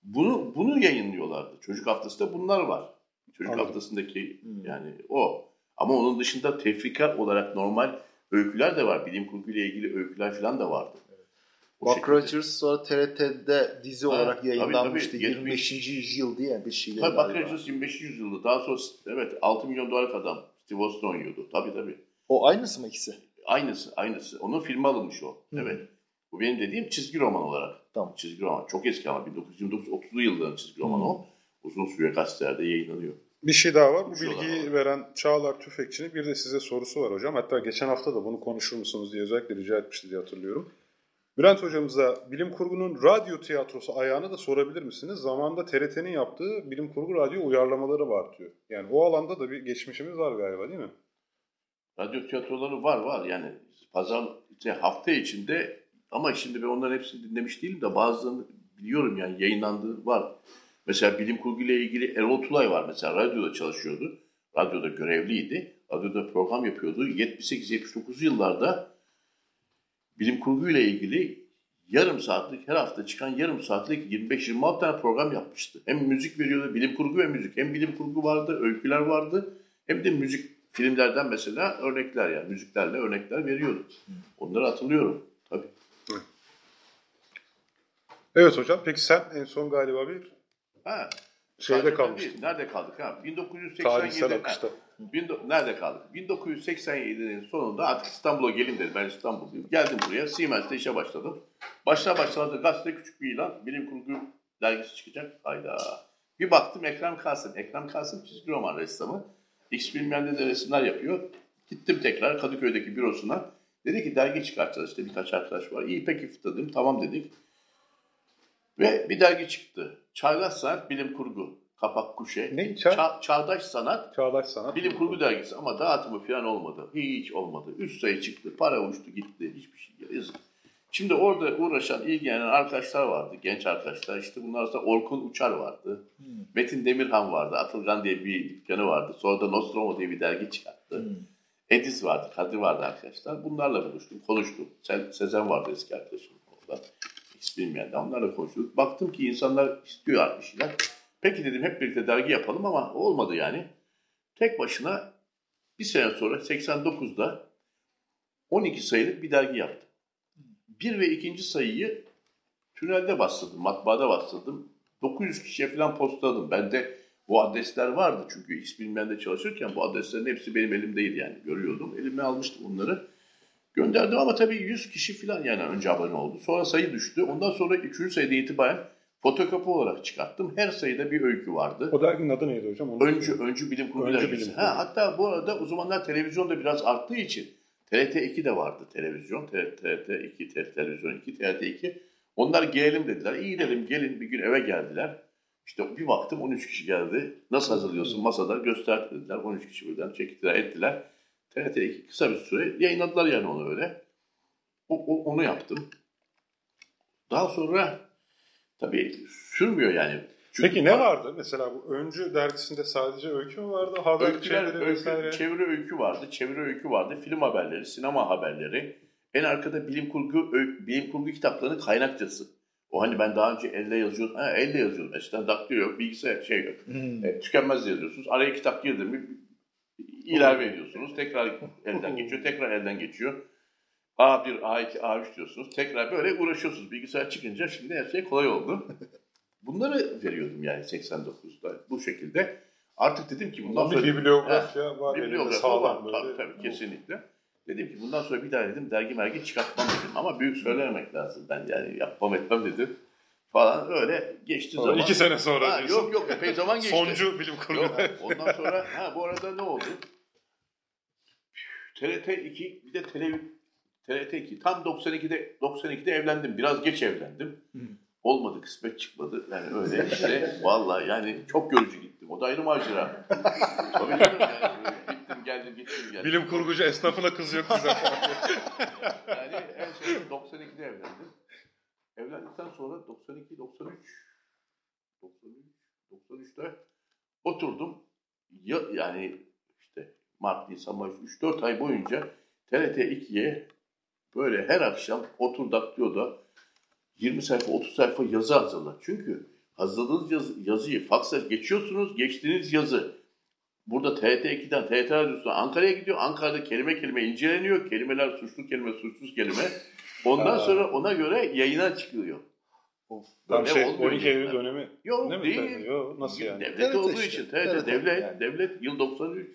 Bunu bunu yayınlıyorlardı. Çocuk haftasında bunlar var. Çocuk Anladım. haftasındaki Hmm. yani o. Ama onun dışında tefrika olarak normal öyküler de var. Bilim kurguyla ilgili öyküler falan da vardı. O Buck şekilde. Rogers sonra TRT'de dizi Ha, olarak tabii, yayınlanmıştı. tabii. 25. yüzyıl diye bir şeyler. Tabii Buck galiba. Rogers 25. yüzyılda. Daha sonra evet 6 milyon dolarlık adam. Steve Austin oynuyordu. Tabii tabii. O aynısı mı ikisi? Aynısı, aynısı. Onun filmi alınmış o. Hı. Evet. Bu benim dediğim çizgi roman olarak. Tamam. Çizgi roman. Çok eski ama 1929-30'lu yılların çizgi romanı Hı. o. Uzun süre gazetelerde yayınlanıyor. Bir şey daha var. Bu bilgiyi var. veren Çağlar Tüfekçi'nin bir de size sorusu var hocam. Hatta geçen hafta da bunu konuşur musunuz diye özellikle rica etmişti diye hatırlıyorum. Bülent hocamıza bilim kurgunun radyo tiyatrosu ayağını da sorabilir misiniz? Zamanında TRT'nin yaptığı bilim kurgu radyo uyarlamaları var diyor. Yani o alanda da bir geçmişimiz var galiba değil mi? Radyo tiyatroları var var yani pazar işte hafta içinde ama şimdi ben onların hepsini dinlemiş değilim de bazılarını biliyorum yani yayınlandığı var. Mesela bilim kurgu ile ilgili Erol Tulay var mesela radyoda çalışıyordu. Radyoda görevliydi. Radyoda program yapıyordu. 78-79 yıllarda bilim kurgu ile ilgili yarım saatlik her hafta çıkan yarım saatlik 25-26 tane program yapmıştı. Hem müzik veriyordu, bilim kurgu ve müzik. Hem bilim kurgu vardı, öyküler vardı. Hem de müzik filmlerden mesela örnekler yani müziklerle örnekler veriyordu. Onları hatırlıyorum. Tabii. Evet hocam. Peki sen en son galiba bir Ha, şeyde kalmıştın. Nerede kaldık ha? 1987 Tarihsel ha, Bindo- nerede kaldık? 1987'nin sonunda artık İstanbul'a gelin dedim. Ben İstanbulluyum. Geldim buraya. Siemens'te işe başladım. Başlar başlamaz da gazetede küçük bir ilan. Bilim kurgu dergisi çıkacak. Hayda. Bir baktım Ekrem Kasım. Ekrem Kasım çizgi roman ressamı. X bilmeyen de resimler yapıyor. Gittim tekrar Kadıköy'deki bürosuna. Dedi ki dergi çıkartacağız işte birkaç arkadaş var. İyi peki dedim. Tamam dedik. Ve bir dergi çıktı. Çağdaş Sanat Bilim Kurgu. Kapak kuşe. Ne? Ça- Ça- Çağdaş Sanat Çağdaş Sanat. Bilim Kurgu dergisi ama dağıtımı falan olmadı. Hiç olmadı. Üst sayı çıktı, para uçtu gitti. Hiçbir şey yazık. Şimdi orada uğraşan, ilgilenen arkadaşlar vardı. Genç arkadaşlar. İşte bunlar arasında Orkun Uçar vardı. Hmm. Metin Demirhan vardı. Atılgan diye bir dükkanı vardı. Sonra da Nostromo diye bir dergi çıkarttı. Hmm. Ediz vardı, Kadir vardı arkadaşlar. Bunlarla buluştum, konuştum. Se- Sezen vardı eski arkadaşım orada. Hiç bilmeyen de onlarla konuştuk. Baktım ki insanlar istiyor bir şeyler. Peki dedim hep birlikte dergi yapalım ama olmadı yani. Tek başına bir sene sonra 89'da 12 sayılık bir dergi yaptım. Bir ve ikinci sayıyı tünelde bastırdım, matbaada bastırdım. 900 kişiye falan postaladım. Bende bu adresler vardı çünkü X bilmende çalışırken bu adreslerin hepsi benim elimdeydi yani görüyordum. Elime almıştım onları. Gönderdim ama tabii 100 kişi falan yani önce abone oldu. Sonra sayı düştü. Ondan sonra 3. sayıda itibaren fotokopi olarak çıkarttım. Her sayıda bir öykü vardı. O derginin adı neydi hocam? Onu Öncü, öncü bilim kurgu Öncü bilim. Ha, hatta bu arada o zamanlar televizyon da biraz arttığı için TRT 2 de vardı televizyon. TRT 2, TRT televizyon 2, TRT 2. Onlar gelelim dediler. İyi dedim gelin bir gün eve geldiler. İşte bir baktım 13 kişi geldi. Nasıl hazırlıyorsun masada göster dediler. 13 kişi birden çektiler ettiler. TRT 2 kısa bir süre yayınladılar yani onu öyle. O, o- onu yaptım. Daha sonra tabii sürmüyor yani. Çünkü Peki ne vardı? Mesela bu Öncü dergisinde sadece öykü mü vardı? Haber Öyküler, çeviri öykü, vesaire. çeviri öykü vardı, çeviri öykü vardı, film haberleri, sinema haberleri. En arkada bilim kurgu öy- bilim kurgu kitaplarının kaynakçası. O hani ben daha önce elle yazıyordum. Ha, elle yazıyordum. Eskiden daktilo yok, bilgisayar şey yok. Hmm. E, tükenmez yazıyorsunuz. Araya kitap girdi mi ilave ediyorsunuz. Tekrar elden geçiyor, tekrar elden geçiyor. A1, A2, A3 diyorsunuz. Tekrar böyle uğraşıyorsunuz. Bilgisayar çıkınca şimdi her şey kolay oldu. Bunları veriyordum yani 89'da bu şekilde. Artık dedim ki bundan Ama sonra... Bibliografya var bibliografya var. Tabii, tabii, kesinlikle. Dedim ki bundan sonra bir daha dedim dergi mergi çıkartmam dedim. Ama büyük söylememek lazım ben yani yapmam etmem dedim. Falan öyle geçti Sonra zaman. İki sene sonra ha, diyorsun. Yok yok epey zaman geçti. Soncu bilim kurulu. Ondan sonra ha bu arada ne oldu? TRT 2 bir de televiz ee, TRT2 tam 92'de 92'de evlendim. Biraz geç evlendim. Hı. Olmadı kısmet çıkmadı. Yani öyle işte valla yani çok görücü gittim. O da ayrı macera. Tabii yani gittim geldim gittim geldim. Bilim kurgucu esnafına kız yok güzel. yani en son 92'de evlendim. Evlendikten sonra 92 93 93 93'te oturdum. Ya, yani işte Mart, Nisan, Mayıs 3-4 ay boyunca TRT 2'ye böyle her akşam otur daktioda 20 sayfa 30 sayfa yazı hazırla. Çünkü hazırladığınız yazı, yazıyı faksa geçiyorsunuz. Geçtiğiniz yazı burada TRT 2'den TRT Radyosu'na Ankara'ya gidiyor. Ankara'da kelime kelime inceleniyor. Kelimeler suçlu kelime, suçsuz kelime. Ondan sonra ona göre yayına çıkıyor. Tam Böyle şey olmuyor 12 Eylül dönemi. Yok Değil değil. Yok nasıl yani? Devlet TRT olduğu işte, için TRT, TRT devlet, yani. devlet yıl 93.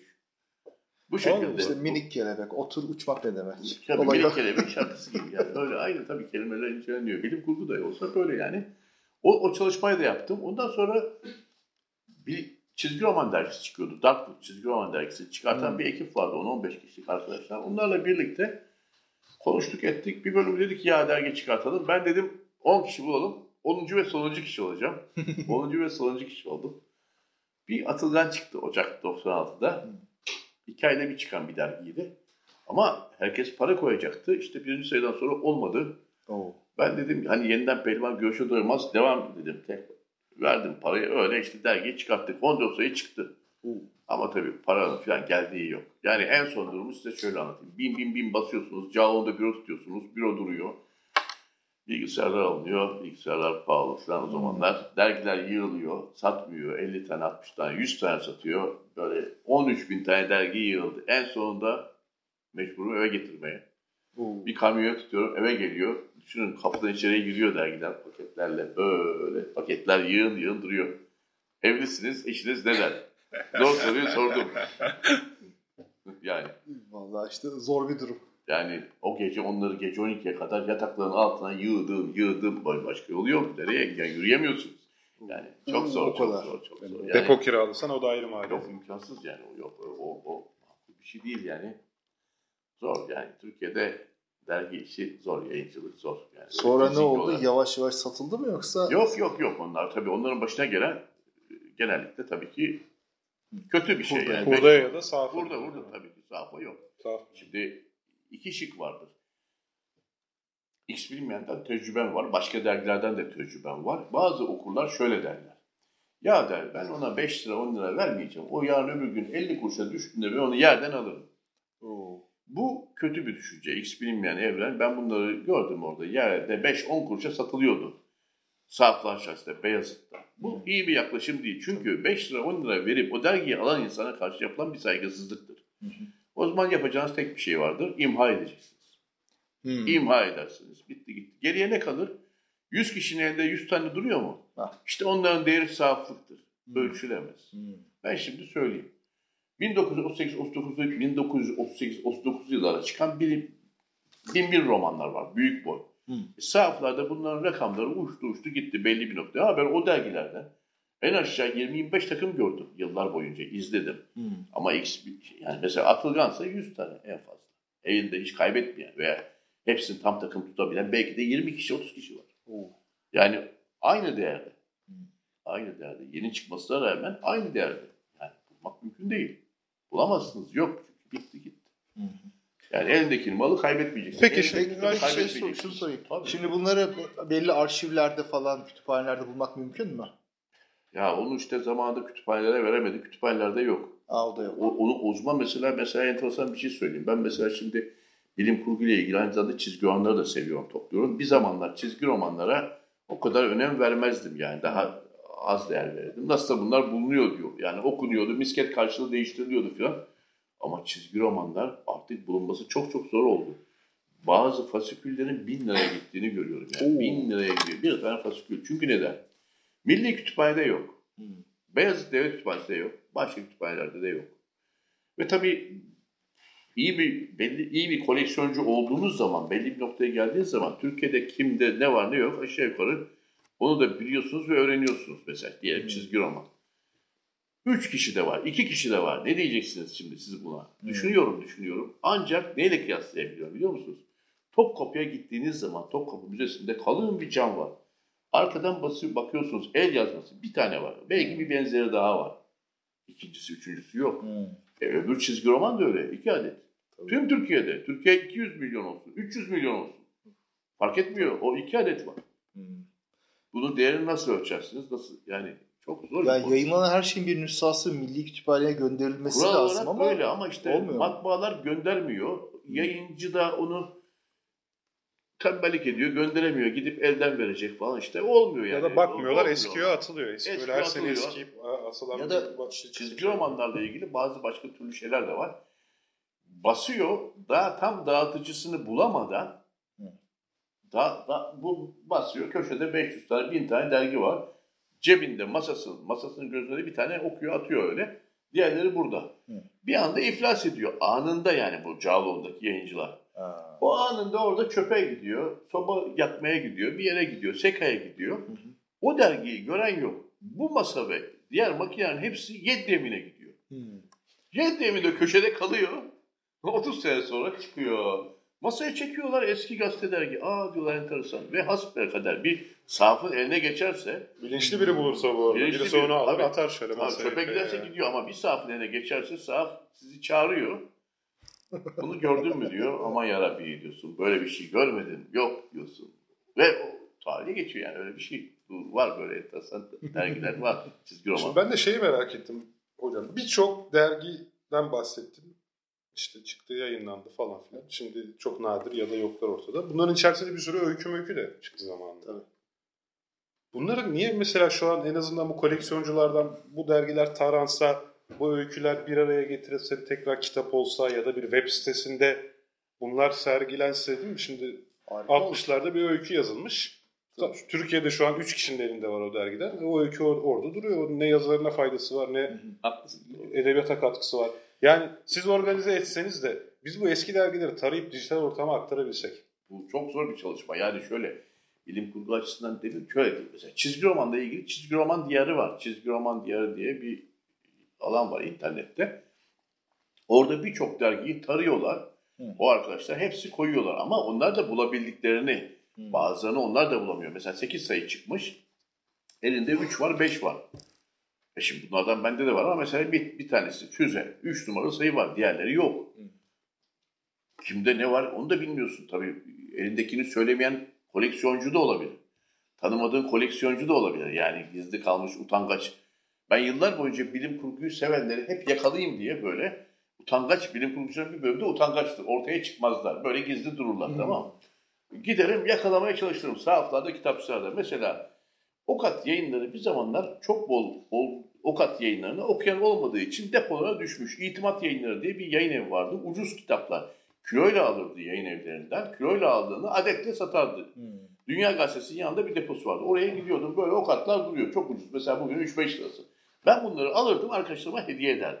Bu Oğlum şekilde. işte minik kelebek, otur uçmak ne demek? Tabii Olay minik o. kelebek şarkısı gibi yani. Öyle aynı tabii kelimeler inceleniyor. Bilim kurgu da olsa böyle yani. O, o çalışmayı da yaptım. Ondan sonra bir çizgi roman dergisi çıkıyordu. Darkwood çizgi roman dergisi çıkartan Hmm. bir ekip vardı. 10-15 kişilik arkadaşlar. Onlarla birlikte konuştuk ettik. Bir bölüm dedik ya dergi çıkartalım. Ben dedim 10 kişi bulalım. 10. ve sonuncu kişi olacağım. 10. ve sonuncu kişi oldum. Bir Atılgan çıktı Ocak 96'da. İki ayda bir çıkan bir dergiydi. Ama herkes para koyacaktı. İşte birinci sayıdan sonra olmadı. Oo. Ben dedim hani yeniden pehlivan görüşe doymaz devam dedim. Tek verdim parayı öyle işte dergiyi çıkarttık. 14 sayı çıktı. Ama tabii paranın falan geldiği yok. Yani en son durumu size şöyle anlatayım. Bin bin bin basıyorsunuz. Cağon'da büro tutuyorsunuz. Büro duruyor. Bilgisayarlar alınıyor. Bilgisayarlar pahalı falan o zamanlar. Dergiler yığılıyor. Satmıyor. 50 tane 60 tane 100 tane satıyor. Böyle 13 bin tane dergi yığıldı. En sonunda mecburum eve getirmeye. Oo. Bir kamyon tutuyorum eve geliyor. Düşünün kapıdan içeriye giriyor dergiler paketlerle böyle paketler yığın yığın duruyor. Evlisiniz eşiniz neden? Zor soruyu sordum. Yani Vallahi işte zor bir durum. Yani o gece onları gece 12'ye kadar yatakların altına yığdım yığdım başka yolu yok. Nereye yani yürüyemiyorsunuz. Yani çok zor O çok kadar. zor çok zor. Yani, Depo kiralasan o da ayrı maliyet. Yok imkansız yani o yok o, o bir şey değil yani. Zor yani Türkiye'de dergi işi zor yayıncılık zor. Yani Sonra ne oldu? olarak. Yavaş yavaş satıldı mı yoksa? Yok yok yok onlar tabii onların başına gelen genellikle tabii ki kötü bir şey Hurda. yani. Hurda ya da sahaf. Burada burada tabii ki safa yok. Sahaf. Şimdi iki şık vardır. X bilmeyenden tecrüben var. Başka dergilerden de tecrüben var. Bazı okurlar şöyle derler. Ya der ben ona 5 lira 10 lira vermeyeceğim. O yarın öbür gün 50 kuruşa düştüğünde ben onu yerden alırım. Oo. Bu kötü bir düşünce. X bilinmeyen evren. Ben bunları gördüm orada. Yerde 5-10 kuruşa satılıyordu. Saflar şahsında, Beyazıt'ta. Bu iyi bir yaklaşım değil. Çünkü 5 lira 10 lira verip o dergiyi alan insana karşı yapılan bir saygısızlıktır. O zaman yapacağınız tek bir şey vardır. İmha edeceksiniz. Hmm. İmha edersiniz. Bitti gitti. Geriye ne kalır? 100 kişinin elinde 100 tane duruyor mu? Ah. İşte onların değeri saflıktır. Hmm. Ölçülemez. Hmm. Ben şimdi söyleyeyim. 1938-39'da 1938-39 yıllarda çıkan bir, bin bir romanlar var. Büyük boy. Hı. E, sahaflarda bunların rakamları uçtu uçtu gitti belli bir noktaya. Ha ben o dergilerden en aşağı 20-25 takım gördüm yıllar boyunca izledim. Hmm. Ama X yani mesela Atılgan'sa 100 tane en fazla. Elinde hiç kaybetmeyen veya hepsini tam takım tutabilen belki de 20 kişi 30 kişi var. Oo. Yani aynı değerde. Hı. Aynı değerde. Yeni çıkmasına rağmen aynı değerde. Yani bulmak mümkün değil. Bulamazsınız. Yok. Çünkü bitti gitti. Hı hı. Yani elindeki malı kaybetmeyeceksin. Peki şimdi şey sor, kaybetmeyeceksin. şunu sorayım. Tabii. Şimdi bunları belli arşivlerde falan, kütüphanelerde bulmak mümkün mü? Ya onu işte zamanında kütüphanelere veremedi. Kütüphanelerde yok. Da yok. O, onu uzman mesela mesela enteresan bir şey söyleyeyim. Ben mesela şimdi bilim kurgu ile ilgili aynı zamanda çizgi romanları da seviyorum, topluyorum. Bir zamanlar çizgi romanlara o kadar önem vermezdim yani. Daha az değer verirdim. Nasıl da bunlar bulunuyor diyor. Yani okunuyordu, misket karşılığı değiştiriliyordu falan. Ama çizgi romanlar artık bulunması çok çok zor oldu. Bazı fasiküllerin bin liraya gittiğini görüyorum. Yani. Oo. Bin liraya gidiyor. Bir tane fasikül. Çünkü neden? Milli Kütüphane'de yok. Hmm. Beyazıt Devlet Kütüphanesi'nde yok. Başka kütüphanelerde de yok. Ve tabii iyi bir belli iyi bir koleksiyoncu olduğunuz zaman, belli bir noktaya geldiğiniz zaman Türkiye'de kimde ne var ne yok aşağı yukarı Onu da biliyorsunuz ve öğreniyorsunuz mesela diyelim çizgi roman. Üç kişi de var, iki kişi de var. Ne diyeceksiniz şimdi siz buna? Düşünüyorum, düşünüyorum. Ancak neyle kıyaslayabiliyorum biliyor musunuz? Topkapı'ya gittiğiniz zaman Topkapı Müzesi'nde kalın bir cam var. Arkadan basıyor, bakıyorsunuz el yazması bir tane var. Belki bir benzeri daha var. İkincisi, üçüncüsü yok. Hmm. E, öbür çizgi roman da öyle. iki adet. Tabii. Tüm Türkiye'de. Türkiye 200 milyon olsun. 300 milyon olsun. Fark etmiyor. O iki adet var. Hmm. Bunun değerini nasıl ölçersiniz? Nasıl? Yani çok zor Yani yayınlanan her şeyin bir nüshası milli kütüphaneye gönderilmesi Kural lazım ama böyle ama işte olmuyor mu? matbaalar göndermiyor. Yayıncı da onu tembellik ediyor, gönderemiyor. Gidip elden verecek falan işte. Olmuyor yani. Ya da bakmıyorlar Olmuyor. eskiyor atılıyor. Eski Eskiyor, böyle her sene atılıyor. eskiyip atılan Ya bir da Çizgi romanlarla ilgili bazı başka türlü şeyler de var. Basıyor, daha tam dağıtıcısını bulamadan da, da, bu basıyor. Köşede 500 tane, 1000 tane dergi var. Cebinde masası, masasının gözünde de bir tane okuyor, atıyor öyle. Diğerleri burada. Hı. Bir anda iflas ediyor. Anında yani bu Cağaloğlu'ndaki yayıncılar. Ha. O anında orada çöpe gidiyor, soba yakmaya gidiyor, bir yere gidiyor, sekaya gidiyor. Hı hı. O dergiyi gören yok. Bu masa ve diğer makinelerin hepsi Yeddemin'e gidiyor. Hmm. Yeddemin de köşede kalıyor. 30 sene sonra çıkıyor. Masaya çekiyorlar eski gazete dergi. Aa diyorlar enteresan. Ve hasbelkader bir sahafın eline geçerse, Bilinçli biri bulursa bu arada. Bilinçli Birisi biri, onu alır tabii. atar şöyle masaya. çöpe giderse Yani. gidiyor ama bir sahafın eline geçerse sahaf sizi çağırıyor. Bunu gördün mü diyor. Aman yarabbi diyorsun. Böyle bir şey görmedin. Yok diyorsun. Ve o tarihe geçiyor yani öyle bir şey. Var böyle enteresan dergiler var. Çizgi roman. Şimdi ben de şeyi merak ettim hocam. Birçok dergiden bahsettim. İşte çıktı yayınlandı falan filan. Şimdi çok nadir ya da yoklar ortada. Bunların içerisinde bir sürü öykü möykü de çıktı zamanında. Tabii. Bunları niye mesela şu an en azından bu koleksiyonculardan bu dergiler taransa, bu öyküler bir araya getirilse tekrar kitap olsa ya da bir web sitesinde bunlar sergilense değil mi? Şimdi Harika olur. 60'larda bir öykü yazılmış. Türkiye'de şu an 3 kişinin elinde var o dergiden. O öykü or- orada duruyor. Ne yazarına faydası var ne edebiyata katkısı var. Yani siz organize etseniz de biz bu eski dergileri tarayıp dijital ortama aktarabilsek. Bu çok zor bir çalışma. Yani şöyle bilim kurgu açısından dedim şöyle diyeyim mesela çizgi romanla ilgili çizgi roman diyarı var. Çizgi roman diyarı diye bir alan var internette. Orada birçok dergiyi tarıyorlar. Hı. O arkadaşlar hepsi koyuyorlar ama onlar da bulabildiklerini Hmm. bazılarını onlar da bulamıyor. Mesela 8 sayı çıkmış. Elinde 3 var 5 var. E şimdi bunlardan bende de var ama mesela bir, bir tanesi füze. 3 numaralı sayı var. Diğerleri yok. Hı. Kimde ne var onu da bilmiyorsun tabii. Elindekini söylemeyen koleksiyoncu da olabilir. Tanımadığın koleksiyoncu da olabilir. Yani gizli kalmış utangaç. Ben yıllar boyunca bilim kurguyu sevenleri hep yakalayayım diye böyle utangaç bilim kurgucuların bir bölümde utangaçtır. Ortaya çıkmazlar. Böyle gizli dururlar Hmm. tamam? Giderim yakalamaya çalışırım sahaflarda, kitapçılarda. Mesela Okat yayınları bir zamanlar çok bol, bol Okat yayınlarını okuyan olmadığı için depolara düşmüş. İtimat yayınları diye bir yayın evi vardı. Ucuz kitaplar. Kiloyla alırdı yayın evlerinden. Kiloyla aldığını adetle satardı. Hmm. Dünya Gazetesi'nin yanında bir deposu vardı. Oraya gidiyordum. Böyle okatlar duruyor. Çok ucuz. Mesela bugün 3-5 lirası. Ben bunları alırdım arkadaşlarıma hediye ederdim.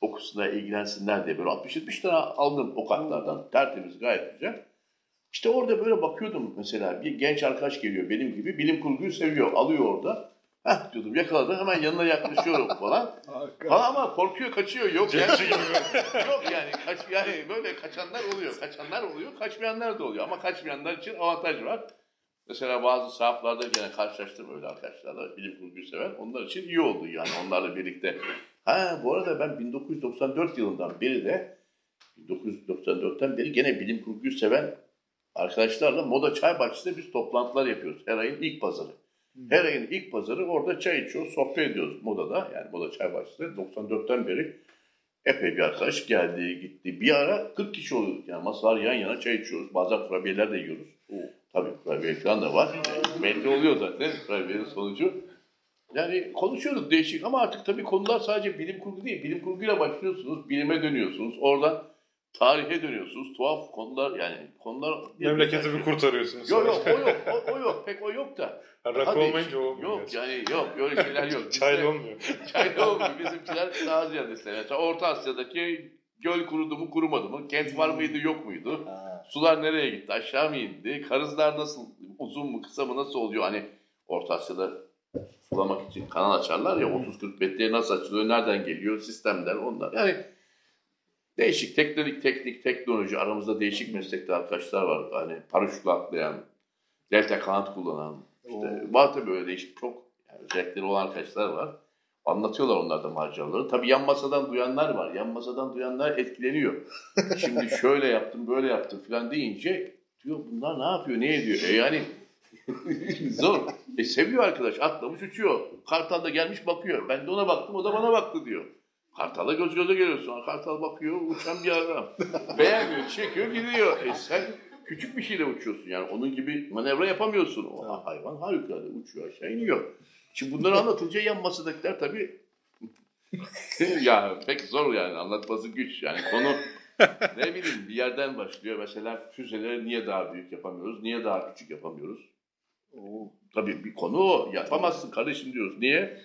Okusunlar, ilgilensinler diye böyle 60-70 tane aldım okatlardan. Tertemiz, gayet güzel. İşte orada böyle bakıyordum mesela bir genç arkadaş geliyor benim gibi bilim kurguyu seviyor. Alıyor orada. Heh diyordum yakaladım hemen yanına yaklaşıyorum falan. Falan ama korkuyor kaçıyor. Yok yani. Yok yani kaç yani böyle kaçanlar oluyor. Kaçanlar oluyor, kaçmayanlar da oluyor. Ama kaçmayanlar için avantaj var. Mesela bazı sahaflarda gene karşılaştım öyle arkadaşlarla bilim kurguyu seven. Onlar için iyi oldu yani onlarla birlikte. Ha bu arada ben 1994 yılından beri de 1994'ten beri gene bilim kurguyu seven arkadaşlarla Moda Çay Bahçesi'nde biz toplantılar yapıyoruz. Her ayın ilk pazarı. Her ayın ilk pazarı orada çay içiyoruz, sohbet ediyoruz Moda'da. Yani Moda Çay Bahçesi'nde 94'ten beri epey bir arkadaş geldi gitti. Bir ara 40 kişi oluyorduk yani masalar yan yana çay içiyoruz. Bazen kurabiyeler de yiyoruz. Tabii kurabiye falan da var. E, belli oluyor zaten kurabiyenin sonucu. Yani konuşuyorduk değişik ama artık tabii konular sadece bilim kurgu değil. Bilim kurguyla başlıyorsunuz, bilime dönüyorsunuz. Oradan tarihe dönüyorsunuz. Tuhaf konular yani konular... Memleketi bir kurtarıyorsunuz. Yok yok o yok o, o yok pek o yok da. Ha, Rakı olmayınca olmuyor. Yok yani yok öyle şeyler yok. Bizde- Çaylı olmuyor. Çaylı olmuyor. Bizimkiler daha ziyade işte. Mesela Orta Asya'daki göl kurudu mu kurumadı mı? Kent var mıydı yok muydu? Ha. Sular nereye gitti? Aşağı mı indi? Karızlar nasıl? Uzun mu kısa mı nasıl oluyor? Hani Orta Asya'da sulamak için kanal açarlar ya 30-40 metreye nasıl açılıyor, nereden geliyor, sistemler onlar. Yani değişik teknik, teknik, teknoloji aramızda değişik meslekte arkadaşlar var. Hani paraşütle atlayan, delta kanat kullanan, işte var tabii böyle değişik çok yani özellikleri olan arkadaşlar var. Anlatıyorlar onlar da maceraları. Tabii yan masadan duyanlar var. Yan masadan duyanlar etkileniyor. Şimdi şöyle yaptım, böyle yaptım falan deyince diyor bunlar ne yapıyor, ne ediyor? E yani zor. E seviyor arkadaş. Atlamış uçuyor. Kartal da gelmiş bakıyor. Ben de ona baktım, o da bana baktı diyor. Kartal'a göz göze geliyorsun. Kartal bakıyor, uçan bir adam. Beğenmiyor, çekiyor, gidiyor. E sen küçük bir şeyle uçuyorsun. Yani onun gibi manevra yapamıyorsun. O hayvan harikulade uçuyor, aşağı iniyor. Şimdi bunları anlatınca yan masadakiler tabii ya pek zor yani anlatması güç. Yani konu ne bileyim bir yerden başlıyor. Mesela füzeleri niye daha büyük yapamıyoruz? Niye daha küçük yapamıyoruz? Oo, tabii bir konu o. Yapamazsın kardeşim diyoruz. Niye?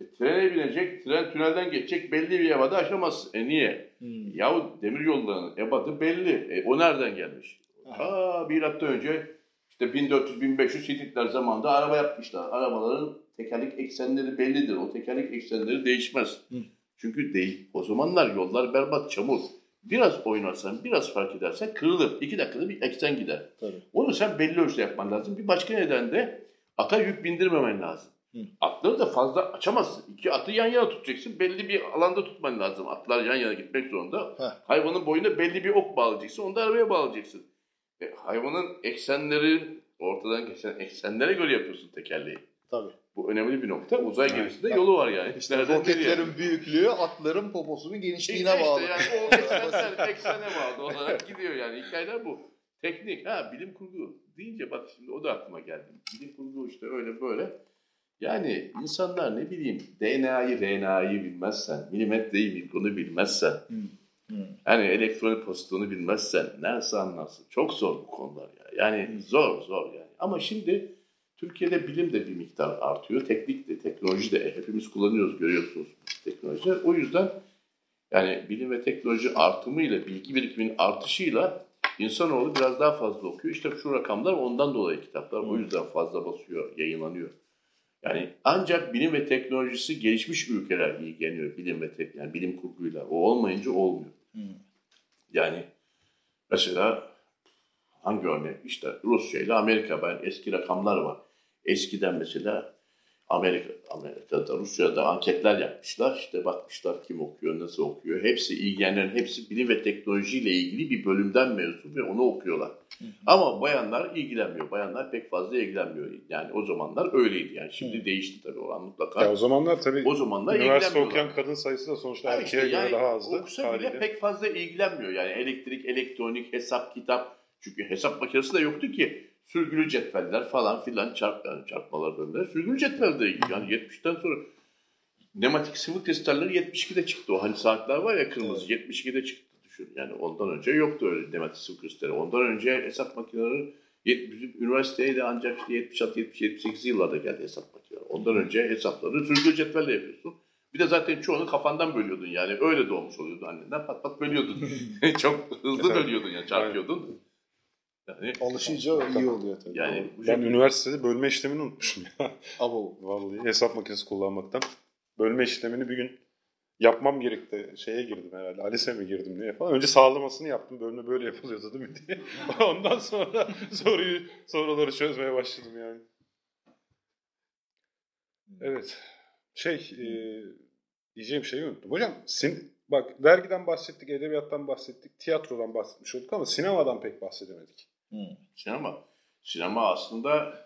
E, trene binecek, tren tünelden geçecek belli bir ebadı aşamazsın. E niye? Hmm. Yahu demir yollarının ebadı belli. E, o nereden gelmiş? Aa, bir hafta önce işte 1400-1500 Hititler zamanında araba yapmışlar. Arabaların tekerlek eksenleri bellidir. O tekerlek eksenleri değişmez. Hı. Çünkü değil. O zamanlar yollar berbat, çamur. Biraz oynarsan, biraz fark edersen kırılır. İki dakikada bir eksen gider. Tabii. Onu sen belli ölçüde yapman lazım. Bir başka neden de ata yük bindirmemen lazım. Hı. Atları da fazla açamazsın. İki atı yan yana tutacaksın. Belli bir alanda tutman lazım. Atlar yan yana gitmek zorunda. Heh. Hayvanın boyuna belli bir ok bağlayacaksın. Onu da arabaya bağlayacaksın. E, hayvanın eksenleri, ortadan geçen eksenlere göre yapıyorsun tekerleği. Tabii. Bu önemli bir nokta. Uzay gemisinde yolu var yani. İşte Nereden roketlerin büyüklüğü atların poposunun genişliğine İşte bağlı. yani o eksenler, eksene bağlı olarak gidiyor yani. Hikayeler bu. Teknik, ha bilim kurgu deyince bak şimdi o da aklıma geldi. Bilim kurgu işte öyle böyle. Yani insanlar ne bileyim DNA'yı, RNA'yı bilmezsen, milimetreyi, mikronu bilmezsen, Hı. yani elektronik pozisyonu bilmezsen neresi anlarsın? Çok zor bu konular ya. Yani zor zor yani. Ama şimdi Türkiye'de bilim de bir miktar artıyor. Teknik de, teknoloji de hepimiz kullanıyoruz görüyorsunuz teknoloji. O yüzden yani bilim ve teknoloji artımıyla, bilgi birikiminin artışıyla insanoğlu biraz daha fazla okuyor. İşte şu rakamlar ondan dolayı kitaplar o yüzden fazla basıyor, yayınlanıyor. Yani ancak bilim ve teknolojisi gelişmiş ülkeler ilgileniyor bilim ve tek, yani bilim kurguyla. O olmayınca olmuyor. Yani mesela hangi örnek? İşte Rusya ile Amerika. Ben eski rakamlar var. Eskiden mesela Amerika, Amerika'da, Rusya'da anketler yapmışlar. İşte bakmışlar kim okuyor, nasıl okuyor. Hepsi ilgilenenlerin hepsi bilim ve teknolojiyle ilgili bir bölümden mezun ve onu okuyorlar. Ama bayanlar ilgilenmiyor. Bayanlar pek fazla ilgilenmiyor. Yani o zamanlar öyleydi. Yani şimdi değişti tabii olan mutlaka. Ya o zamanlar tabii o zamanlar üniversite okuyan kadın sayısı da sonuçta Ha erkeğe işte göre yani daha azdı. Okusa bile pek fazla ilgilenmiyor. Yani elektrik, elektronik, hesap, kitap. Çünkü hesap makinesi de yoktu ki. Sürgülü cetveller falan filan çarp, yani çarpmalar bölümleri. Sürgülü cetvel de yani 70'ten sonra nematik sıvı kristalleri 72'de çıktı. O hani saatler var ya kırmızı 72'de çıktı düşün. Yani ondan önce yoktu öyle nematik sıvı kristalleri. Ondan önce hesap makineleri bizim üniversiteye de ancak işte 76 70 78 yıllarda geldi hesap makineleri. Ondan önce hesapları sürgülü cetvelle yapıyorsun. Bir de zaten çoğunu kafandan bölüyordun yani. Öyle doğmuş oluyordun annenden pat pat bölüyordun. Çok hızlı bölüyordun yani çarpıyordun. Yani, Alışınca iyi oluyor tabii. yani bu Ben üniversitede bölme işlemini unutmuşum ya. Abo. Vallahi hesap makinesi kullanmaktan. Bölme işlemini bir gün yapmam gerekti. Şeye girdim herhalde. ALES'e mi girdim diye falan. Önce sağlamasını yaptım. Bölme böyle yapılıyordu değil mi diye. Ondan sonra soruyu soruları çözmeye başladım yani. Evet. Şey, e, diyeceğim şeyi unuttum. Hocam, sin bak dergiden bahsettik, edebiyattan bahsettik, tiyatrodan bahsetmiş olduk ama sinemadan pek bahsedemedik. Hı. Sinema. Sinema aslında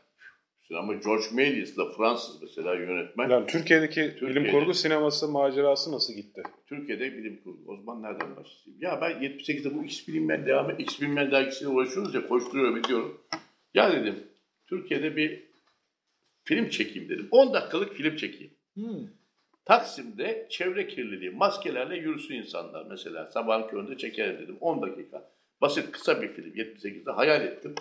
sinema George Méliès da Fransız mesela yönetmen. Yani Türkiye'deki bilim Türkiye'de- kurgu sineması macerası nasıl gitti? Türkiye'de bilim kurgu. O zaman nereden başlayayım? Ya ben 78'de bu X bilimler devam X bilimler dergisiyle uğraşıyoruz ya koşturuyorum ediyorum. Ya dedim Türkiye'de bir film çekeyim dedim. 10 dakikalık film çekeyim. Hı. Taksim'de çevre kirliliği, maskelerle yürüsün insanlar mesela. Sabahın köründe çekerim dedim. 10 dakika. Basit kısa bir film 78'de hayal ettim.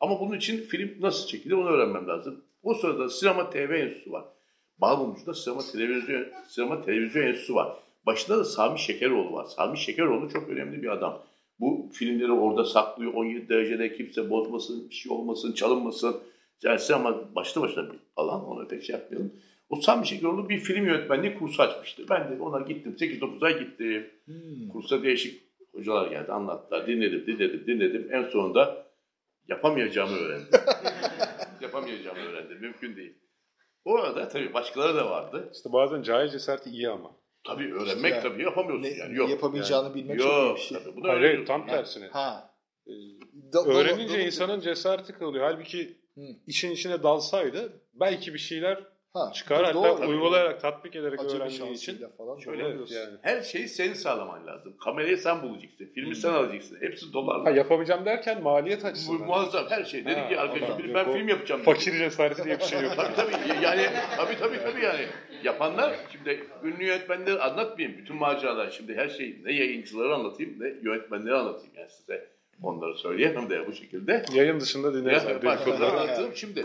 Ama bunun için film nasıl çekilir onu öğrenmem lazım. O sırada Sinema TV Enstitüsü var. Bağımlıcı'da Sinema Televizyon, Sinema Televizyon Enstitüsü var. Başında da Sami Şekeroğlu var. Sami Şekeroğlu çok önemli bir adam. Bu filmleri orada saklıyor. 17 derecede kimse bozmasın, bir şey olmasın, çalınmasın. Dersi ama başlı başına bir alan. Ona pek şey yapmayalım. O şekilde orada bir film yönetmenliği kursu açmıştı. Ben de ona gittim. 8-9 ay gittim. Hmm. Kursa değişik hocalar geldi. Anlattılar. Dinledim, dinledim, dinledim. En sonunda yapamayacağımı öğrendim. yapamayacağımı öğrendim. Mümkün değil. O arada tabii başkaları da vardı. İşte bazen cahil cesareti iyi ama. Tabii öğrenmek Yani tabii yapamıyorsun Ne, yani. Yok. yapamayacağını bilmek çok iyi Yok. bir şey. Tabii, bunu Hayır, tam tersine. Ha. Ee, Da- da- Öğrenince da- insanın cesareti kalıyor. Halbuki Hı. işin içine dalsaydı belki bir şeyler ha. çıkar. Hatta Doğru. uygulayarak, tatbik ederek Acemi öğrendiği için. falan Şöyle yani. Her şeyi senin sağlaman lazım. Kamerayı sen bulacaksın. Filmi sen alacaksın. Hepsi dolarla. Ha, yapamayacağım derken maliyet Bu açısından. muazzam her şey. Dedi Ha, ki arkadaşım biri ben film yapacağım. Fakir cesareti diye bir şey yok. Tabii tabii yani tabii tabii tabii yani yapanlar şimdi ünlü yönetmenleri anlatmayayım bütün maceralar şimdi her şey ne yayıncıları anlatayım ne yönetmenleri anlatayım yani size onları söyleyemem de bu şekilde. Yayın dışında dinleriz. Ya, abi, başka dedikoduları. anlattım şimdi.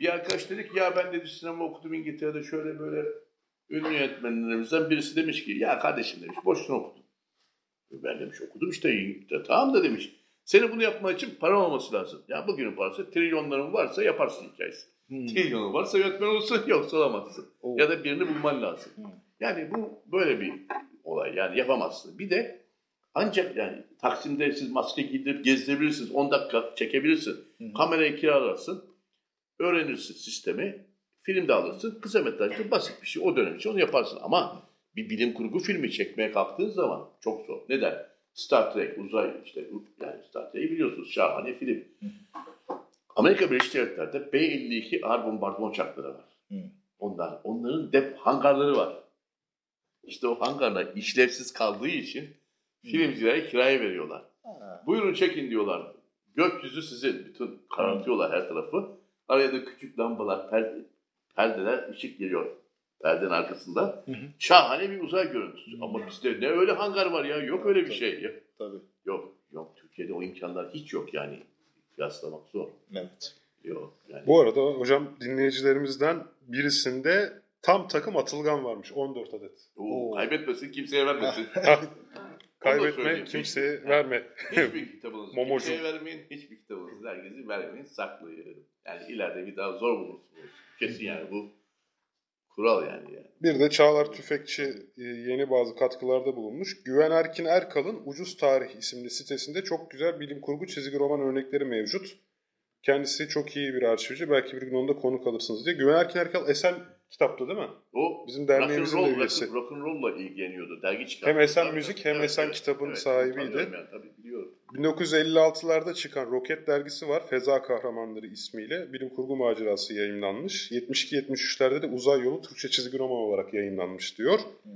Bir arkadaş dedi ki ya ben dedi sinema okudum İngiltere'de şöyle böyle ünlü yönetmenlerimizden birisi demiş ki ya kardeşim demiş boşuna okudun. Ben demiş okudum işte İngiltere. Tamam da demiş. Senin bunu yapmak için para olması lazım. Ya bugünün parası trilyonların varsa yaparsın hikayesi. Hmm. Trilyonun varsa yönetmen olursun yoksa olamazsın. Oo. Ya da birini bulman lazım. Hmm. Yani bu böyle bir olay yani yapamazsın. Bir de ancak yani Taksim'de siz maske giydirip gezdirebilirsiniz. 10 dakika çekebilirsin. Hı. Kamerayı kiralarsın. Öğrenirsin sistemi. Film de alırsın. Kısa metrajlı basit bir şey. O dönem için onu yaparsın. Ama bir bilim kurgu filmi çekmeye kalktığın zaman çok zor. Neden? Star Trek, uzay işte yani Star Trek'i biliyorsunuz. Şahane film. Amerika Birleşik Devletleri'de B-52 ağır bombardıman uçakları var. Hı. Onlar, onların dep hangarları var. İşte o hangarlar işlevsiz kaldığı için filmcilere kiraya veriyorlar. Ha. Buyurun çekin diyorlar. Gökyüzü sizin. Bütün karartıyorlar her tarafı. Araya da küçük lambalar, perde, perdeler, ışık geliyor perdenin arkasında. Hı hı. Şahane bir uzay görüntüsü. Ama bizde ne öyle hangar var ya? Yok öyle bir şey. Ya. Tabii. Yok, yok. Türkiye'de o imkanlar hiç yok yani. Kıyaslamak zor. Evet. Yok yani. Bu arada hocam dinleyicilerimizden birisinde tam takım atılgan varmış. 14 adet. Oo, Oo. kaybetmesin, kimseye vermesin. Kaybetme kimseye verme. hiçbir kitabınızı Momocu. kimseye vermeyin. Hiçbir kitabınızı herkese vermeyin. Saklayın. Yani ileride bir daha zor bulursunuz. Kesin yani bu kural yani. yani. Bir de Çağlar Tüfekçi e, yeni bazı katkılarda bulunmuş. Güven Erkin Erkal'ın Ucuz Tarih isimli sitesinde çok güzel bilim kurgu çizgi roman örnekleri mevcut. Kendisi çok iyi bir arşivci. Belki bir gün onda konuk alırsınız diye. Güven Erkin Erkal Esen kitapta değil mi? O Bizim derneğimizin de rock'n'roll- üyesi. rock- Rock'n'roll'la ilgileniyordu. Dergi çıkarttı. Hem Esen Müzik hem evet, Esen evet. kitabın Evet, sahibiydi. Yani, tabii biliyorum. 1956'larda çıkan Roket dergisi var. Feza Kahramanları ismiyle bilim kurgu macerası yayınlanmış. 72-73'lerde de Uzay Yolu Türkçe çizgi roman olarak yayınlanmış diyor. Hmm.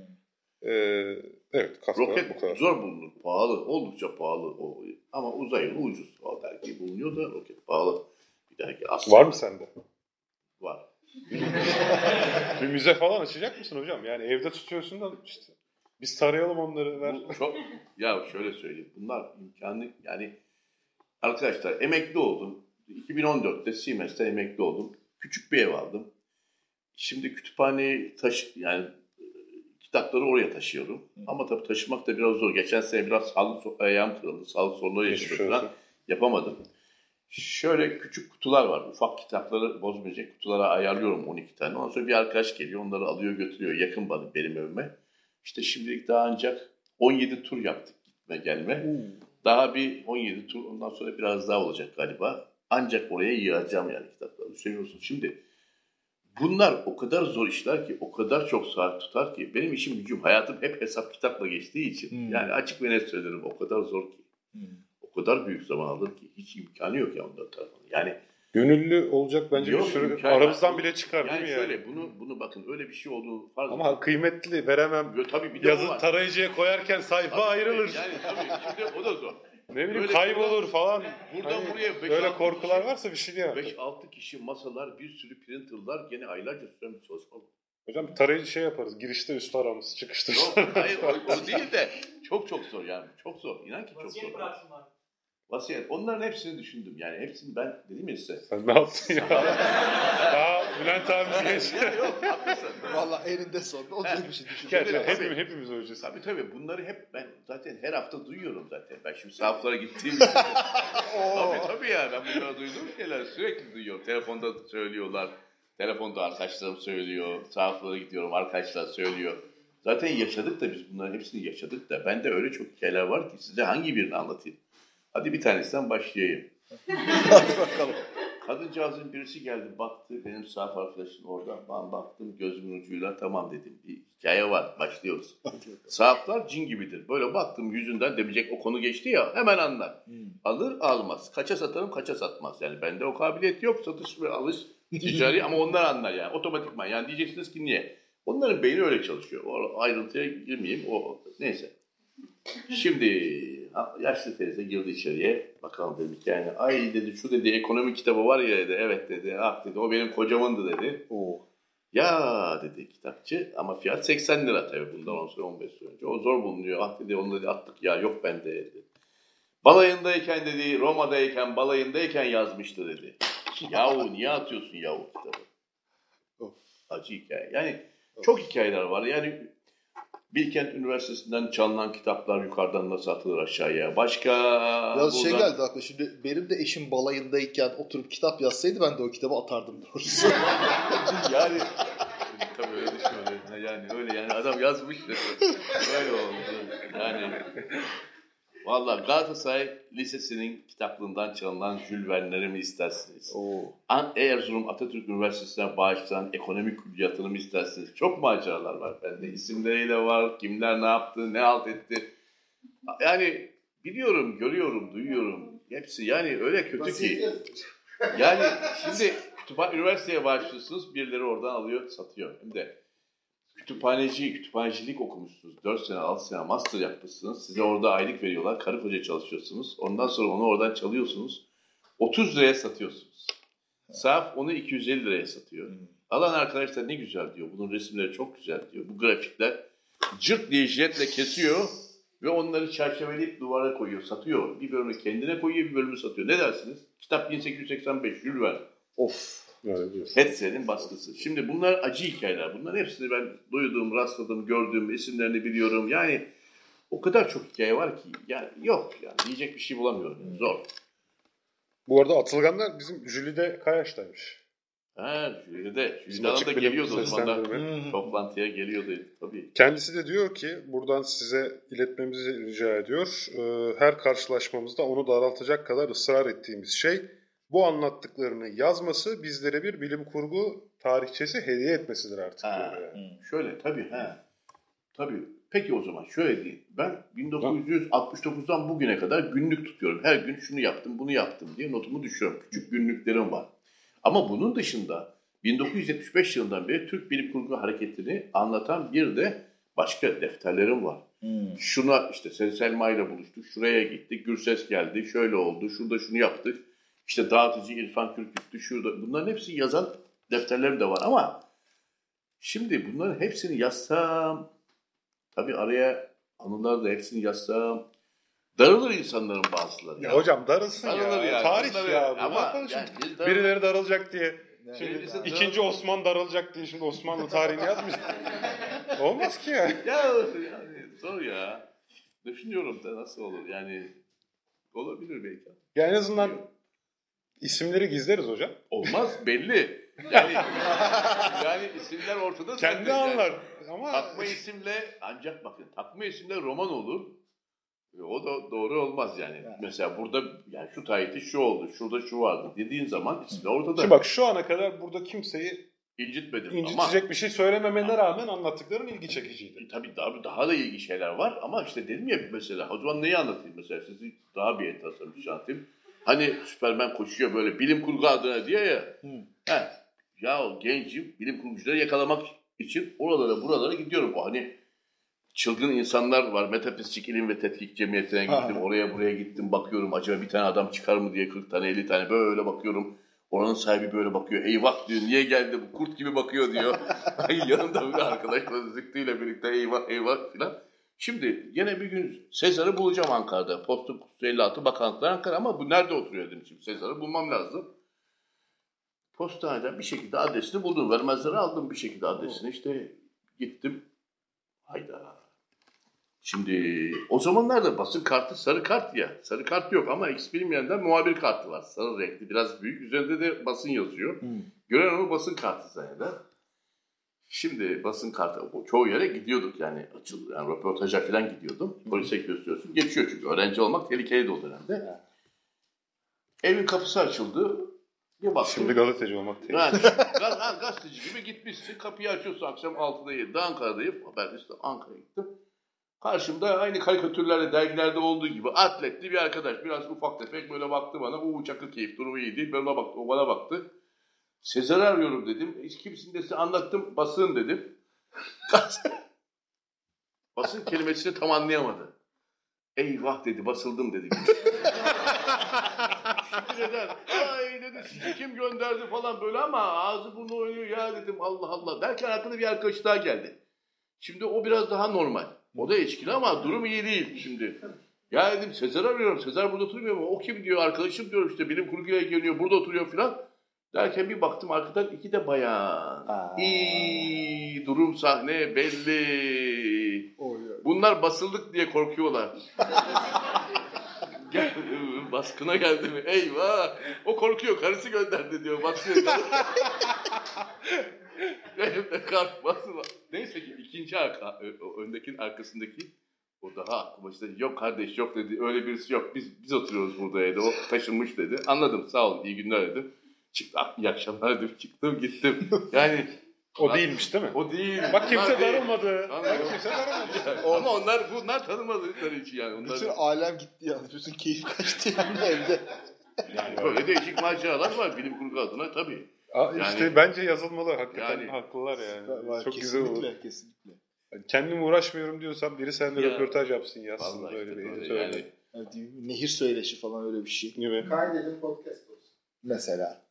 Ee, evet katkılar bu Roket kadar. zor bulunur. Pahalı. Oldukça pahalı. O. Ama uzay yolu ucuz. O dergi bulunuyor da roket pahalı. Bir dergi aslında Var mı sende? Var. Bir müze falan açacak mısın hocam? Yani evde tutuyorsun da işte. Biz tarayalım onları. Ver. Bu çok ya şöyle söyleyeyim. Bunlar imkanı yani arkadaşlar emekli oldum. 2014'te Siemens'te emekli oldum. Küçük bir ev aldım. Şimdi kütüphaneyi taşı yani e, kitapları oraya taşıyorum. Ama tabii taşımak da biraz zor. Geçen sene biraz sağlık ayağım kırıldı. Sağlık sorunları yaşadım falan. olsun. Şöyle küçük kutular var. Ufak kitapları bozmayacak kutulara ayarlıyorum 12 tane. Ondan sonra bir arkadaş geliyor onları alıyor götürüyor. Yakın bana benim evime. İşte şimdilik daha ancak 17 tur yaptık gitme gelme. Daha bir 17 tur ondan sonra biraz daha olacak galiba. Ancak oraya yığacağım yani kitapları. Düşünüyorsun. Şimdi bunlar o kadar zor işler ki, o kadar çok saat tutar ki. Benim işim gücüm, hayatım hep hesap kitapla geçtiği için. Hmm. Yani açık ve net söylerim o kadar zor ki. Hmm. O kadar büyük zaman alır ki hiç imkanı yok ya onların tarafından. Yani Gönüllü olacak bence Yok, bir sürü imkan- aramızdan bile çıkar yani değil mi şöyle yani? bunu bunu bakın öyle bir şey olduğunu farz. Ama kıymetli veremem. Yo, tabii bir de o var. tarayıcıya koyarken sayfa Tabii, ayrılır. Yani tabii şimdi o da zor. Ne bileyim Böyle kaybolur falan. Buradan Hani buraya beş, Böyle altı korkular kişi- varsa bir şey diyemem. 5-6 kişi masalar, bir sürü printerlar gene aylarca süren bir çalışma. bu. Hocam tarayıcı şey yaparız. Girişte üst aramız, çıkışta üst Yok, aramız. hayır o, o değil de çok çok zor yani. Çok zor. İnan ki çok zor. Vaziyet bıraksınlar. Vasiyet. Onların hepsini düşündüm. Yani hepsini ben dedim ya size. Sen ne yaptın ya? Daha Bülent abi geçti. Ya yok haklısın. Valla eninde sonunda o tür bir şey düşün. Gerçi Tabii. hepimiz, hepimiz öleceğiz. Tabii tabii bunları hep ben zaten her hafta duyuyorum zaten. Ben şimdi sahaflara gittiğim için. tabii tabii ya ben bunları duyduğum şeyler sürekli duyuyorum. Telefonda söylüyorlar. Telefonda arkadaşlarım söylüyor. Sahaflara gidiyorum arkadaşlar söylüyor. Zaten yaşadık da biz bunların hepsini yaşadık da. Bende öyle çok hikayeler var ki size hangi birini anlatayım? Hadi bir tanesinden başlayayım. Hadi bakalım. Kadıncağızın birisi geldi baktı benim sahaf arkadaşım orada. Ben baktım gözümün ucuyla tamam dedim. Bir hikaye var başlıyoruz. Sahaflar cin gibidir. Böyle baktım yüzünden demeyecek o konu geçti ya hemen anlar. Hmm. Alır almaz. Kaça satarım kaça satmaz. Yani bende o kabiliyet yok satış ve alış ticari ama onlar anlar yani otomatikman. Yani diyeceksiniz ki niye? Onların beyni öyle çalışıyor. O ayrıntıya girmeyeyim. O neyse. Şimdi yaşlı teyze girdi içeriye. Bakalım dedi hikayene. Ay dedi şu dedi ekonomi kitabı var ya dedi. Evet dedi. Ah dedi o benim kocamındı dedi. Oo. Ya dedi kitapçı ama fiyat 80 lira tabii bundan 10 sene 15 sene önce. O zor bulunuyor. Ah dedi onu dedi attık ya yok bende dedi. Balayındayken dedi Roma'dayken balayındayken yazmıştı dedi. Yahu niye atıyorsun yahu kitabı? Acı hikaye. Yani çok hikayeler var. Yani Bilkent Üniversitesi'nden çalınan kitaplar yukarıdan nasıl atılır aşağıya. Başka Biraz şey buradan- geldi aklıma. Şimdi benim de eşim balayındayken oturup kitap yazsaydı ben de o kitabı atardım doğrusu. yani tabii öyle düşünüyorum. Yani öyle yani adam yazmış öyle oldu. Yani Valla Galatasaray Lisesi'nin kitaplığından çalınan Jules Verne'leri mi istersiniz? Oo. An Erzurum Atatürk Üniversitesi'ne bağışlanan ekonomik külliyatını mı istersiniz? Çok maceralar var bende. İsimleriyle var, kimler ne yaptı, ne halt etti. Yani biliyorum, görüyorum, duyuyorum. Hepsi yani öyle kötü ki. Yani şimdi kütüphane, üniversiteye başlıyorsunuz, birileri oradan alıyor, satıyor. Hem de kütüphaneci, kütüphanecilik okumuşsunuz. 4 sene, 6 sene master yapmışsınız. Size orada aylık veriyorlar. Karı koca çalışıyorsunuz. Ondan sonra onu oradan çalıyorsunuz. 30 liraya satıyorsunuz. Sahaf onu 250 liraya satıyor. Alan arkadaşlar ne güzel diyor. Bunun resimleri çok güzel diyor. Bu grafikler cırt diye jiletle kesiyor ve onları çerçeveleyip duvara koyuyor, satıyor. Bir bölümü kendine koyuyor, bir bölümü satıyor. Ne dersiniz? Kitap 1885, Jules Verne. Of. Diyorsun. Hetzel'in baskısı. Şimdi bunlar acı hikayeler. Bunların hepsini ben duyduğum, rastladığım, gördüğüm, isimlerini biliyorum. Yani o kadar çok hikaye var ki yani yok yani diyecek bir şey bulamıyorum. Yani. Zor. Bu arada Atılganlar bizim Jüli'de Kayaş'taymış. Ha, Jüli'de. Bizim Jüli'den açık da geliyordu o zamanlar. Toplantıya geliyordu tabii. Kendisi de diyor ki buradan size iletmemizi rica ediyor. Ee, Her karşılaşmamızda onu daraltacak kadar ısrar ettiğimiz şey bu anlattıklarını yazması bizlere bir bilim kurgu tarihçesi hediye etmesidir artık Ha. diyor yani. Şöyle tabii ha. Tabii. Peki o zaman şöyle diyeyim. Ben 1969'dan bugüne kadar günlük tutuyorum. Her gün şunu yaptım, bunu yaptım diye notumu düşüyorum. Küçük günlüklerim var. Ama bunun dışında 1975 yılından beri Türk Bilim Kurgu hareketini anlatan bir de başka defterlerim var. Hmm. Şuna işte Selma ile buluştuk, şuraya gittik, Gürses geldi, şöyle oldu, şurada şunu yaptık. İşte dağıtıcı İrfan Kürküt'tü, şurada. Bunların hepsi yazan defterlerim de var ama şimdi bunların hepsini yazsam, tabii araya anılar da hepsini yazsam, darılır insanların bazıları. Ya hocam darılsın Darılır ya. yani. Tarih Bunları- ya. Ne Ama yani şimdi? darılır- Birileri darılacak diye. Yani Şimdi darıl- ikinci Osman darılacak diye şimdi Osmanlı tarihini yazmayacak. Olmaz ki ya. Ya yani zor ya. Düşünüyorum da nasıl olur yani olabilir belki. Ya en azından isimleri gizleriz hocam. Olmaz belli. Yani yani isimler ortada. Kendi zaten yani. anlar. Ama Takma isimle ancak bakın takma isimle roman olur. E, O da doğru olmaz yani. Yani. Mesela burada yani şu tarihte şu oldu, şurada şu vardı dediğin zaman isimler ortada. Şimdi bak şu ana kadar burada kimseyi İncitmedim ama incitecek bir şey söylememene rağmen anlattıkların ilgi çekiciydi. E, tabii daha, daha da ilginç şeyler var ama işte dedim ya mesela o zaman neyi anlatayım mesela sizi daha bir enteresan bir şey anlatayım. Hani Süpermen koşuyor böyle bilim kurgu adına diye ya. Hı. He, ya o gencim bilim kurgucuları yakalamak için oralara buralara gidiyorum. O hani çılgın insanlar var. Metafizik İlim ve Tetkik Cemiyeti'ne gittim. Ha. Oraya buraya gittim bakıyorum. Acaba bir tane adam çıkar mı diye 40 tane 50 tane böyle bakıyorum. Oranın sahibi böyle bakıyor. Eyvah diyor. Niye geldi bu kurt gibi bakıyor diyor. Ay yanında bir arkadaşla zıktıyla birlikte eyvah eyvah filan. Şimdi gene bir gün Sezar'ı bulacağım Ankara'da. Posta 56 Bakanlıklar Ankara ama bu nerede oturuyor dedim şimdi Sezar'ı bulmam lazım. Postaneden bir şekilde adresini buldum. Vermezleri aldım bir şekilde adresini. İşte gittim. Hayda. Şimdi o zamanlarda basın kartı sarı kart ya. Sarı kart yok ama X bilmeyenden muhabir kartı var. Sarı renkli biraz büyük. Üzerinde de basın yazıyor. Hmm. Gören onu basın kartı zanneder. Şimdi basın kartı çoğu yere gidiyorduk yani açıldı. Yani röportaja falan gidiyordum. Polise gösteriyorsun. Geçiyor çünkü öğrenci olmak tehlikeli o dönemde. Evin kapısı açıldı. Bir baktım. Şimdi gazeteci olmak değil. Yani gaz, ha, gazeteci gibi gitmişsin. Kapıyı açıyorsun akşam 6'da 7'de Ankara'dayım. Haber işte Ankara'ya gittim. Karşımda aynı karikatürlerde, dergilerde olduğu gibi atletli bir arkadaş. Biraz ufak tefek böyle baktı bana. Uuu çakır keyif durumu iyi değil. Bana baktı, o bana baktı. Sezar'ı arıyorum dedim. Hiç kimsin de size anlattım. Basın dedim. Basın kelimesini tam anlayamadı. Eyvah dedi basıldım dedi. Eder. Ay dedi sizi kim gönderdi falan böyle ama ağzı burnu oynuyor ya dedim Allah Allah. Derken arkada bir arkadaş daha geldi. Şimdi o biraz daha normal. O da içkili ama durum iyi değil şimdi. Ya dedim Sezar arıyorum. Sezar burada oturmuyor mu? O kim diyor? Arkadaşım diyorum işte bilim kurguya geliyor. Burada oturuyor filan. Derken bir baktım arkadan iki de bayan. Aa. İyi, durum sahne belli. Oluyor. Bunlar basıldık diye korkuyorlar. Gel, baskına geldi mi? Eyvah! O korkuyor. Karısı gönderdi diyor. Basıyor. Elimde kart basılı. Neyse ki ikinci arka, öndekinin arkasındaki o daha aklıma işte yok kardeş yok dedi. Öyle birisi yok. Biz biz oturuyoruz burada dedi. O taşınmış dedi. Anladım sağ ol iyi günler dedim. Çıktı iyi akşamlar dedim. Çıktım gittim. Yani O değilmiş değil mi? o değil. Bak kimse Bunlar değil. darılmadı. Anladım. Bak kimse darılmadı. Ama onlar bunlar tanımadıkları için yani. Onlar, Bütün alem gitti yalnız. Bütün keyif kaçtı yani evde. yani böyle değişik maceralar var bilim kurgu adına tabii. Aa, işte Yani- bence yazılmalı. Hakikaten Yani- haklılar yani. Var, Çok güzel olur. kesinlikle, Kesinlikle. Yani Kendim uğraşmıyorum diyorsan biri seninle Ya. röportaj yapsın yazsın Vallahi böyle işte bir böyle editörle. yani. Evet, nehir söyleşi falan öyle bir şey. Gibi. Kaydedin podcast olsun. Mesela.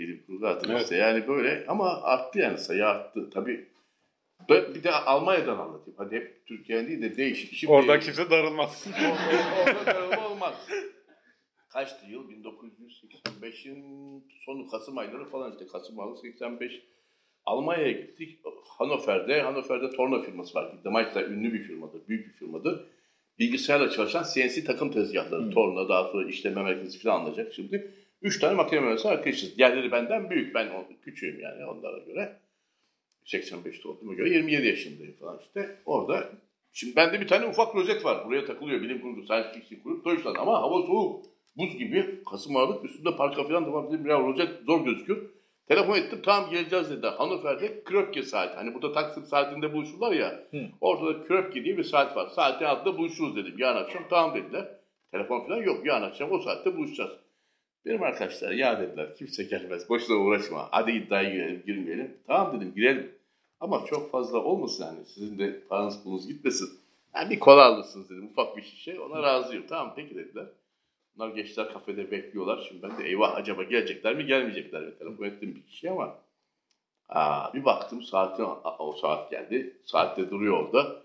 Bilim kurgu adına Evet. işte yani böyle ama arttı yani sayı arttı tabii. Bir de Almanya'dan anlatayım. Hadi hep Türkiye'nin değil de değişik. Şimdi, Oradan kimse darılmaz. Orada- orada darılma olmaz. Kaçtı yıl? 1985'in sonu Kasım ayları falan işte. Kasım ayı 85. Almanya'ya gittik. Hannover'de, Hannover'de Torna firması var. Demeitler ünlü bir firmadır, büyük bir firmadır. Bilgisayarla çalışan CNC takım tezgahları. Hı. Torna daha sonra işleme merkezi falan alacak şimdi. Üç tane makine mühendisi arkadaşız. Diğerleri benden büyük. Ben küçüğüm yani onlara göre. 85 doğduğuma göre 27 yaşındayım falan işte. Orada Şimdi bende bir tane ufak rozet var. Buraya takılıyor bilim kurgu, science fiction kurup Deutschland ama hava soğuk. Buz gibi. Kasım Aralık üstünde parka falan da var. Dedim ya rozet zor gözüküyor. Telefon ettim tamam geleceğiz dediler. Hannover'de Kröpke saati. Hani burada Taksim saatinde buluşurlar ya. Hı. Orada da Kröpke diye bir saat var. Saatin altında buluşuruz dedim. Yarın akşam tamam dediler. Telefon falan yok. Yarın akşam o saatte buluşacağız. Benim arkadaşlar ya dediler kimse gelmez. Boşuna uğraşma. Hadi iddiaya girelim girmeyelim. Tamam dedim girelim. Ama çok fazla olmasın yani. Sizin de paranız pulunuz gitmesin. Yani bir kola alırsınız dedim. Ufak bir şişe. Ona razıyım. Tamam peki dediler. Bunlar geçtiler kafede bekliyorlar. Şimdi ben de eyvah acaba gelecekler mi gelmeyecekler mi? Telefon ettim bir kişiye ama aa, bir baktım saatin o saat geldi. Saatte duruyor orada.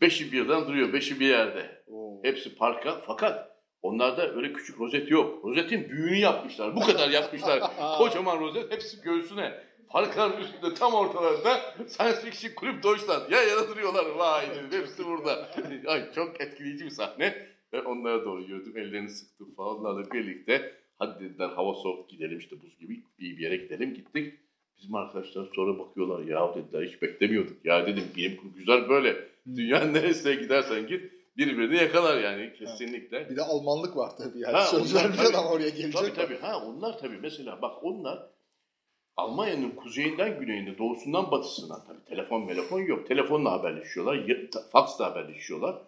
Beşi birden duruyor. Beşi bir yerde. Oo. Hepsi parka. Fakat onlarda öyle küçük rozet yok. Rozetin büyüğünü yapmışlar. Bu kadar yapmışlar. Kocaman rozet. Hepsi göğsüne. Parkanın üstünde tam ortalarında Science Fiction Kulüp Deutschland. Ya yana duruyorlar. Vay dedim. Hepsi burada. Ay, çok etkileyici bir sahne. Ve onlara doğru yürüdüm. Ellerini sıktım falan. Onlarla birlikte hadi dediler hava soğuk gidelim işte buz gibi iyi bir yere gidelim. Gittik. Bizim arkadaşlar sonra bakıyorlar ya dediler hiç beklemiyorduk. Ya dedim bilim kurgu güzel böyle. Dünyanın neresine gidersen git birbirini yakalar yani kesinlikle. Bir de Almanlık var tabii yani. Ha, Söz tabii. adam oraya gelecek. Tabii tabii. Ha onlar tabii mesela bak onlar Almanya'nın kuzeyinden güneyine, doğusundan batısına tabii telefon telefon yok. Telefonla haberleşiyorlar, faksla haberleşiyorlar.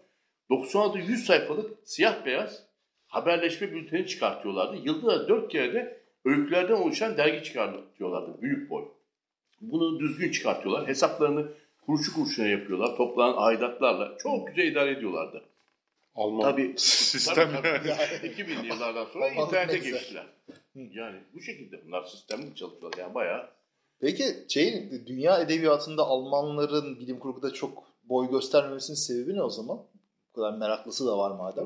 96 100 sayfalık siyah beyaz haberleşme bülteni çıkartıyorlardı. Yılda da 4 kere de öykülerden oluşan dergi çıkartıyorlardı. Büyük boy. Bunu düzgün çıkartıyorlar. Hesaplarını kuruşu kuruşuna yapıyorlar. Toplanan aidatlarla. Çok güzel idare ediyorlardı. Alman Tabii. sistem. Tabii, tabii. 2000'li yıllardan sonra Almanlık internete neyse. geçtiler. Yani bu şekilde bunlar sistemli çalışıyorlar. Yani bayağı Peki şeyin dünya edebiyatında Almanların bilim kurguda çok boy göstermemesinin sebebi ne o zaman? Bu kadar meraklısı da var madem.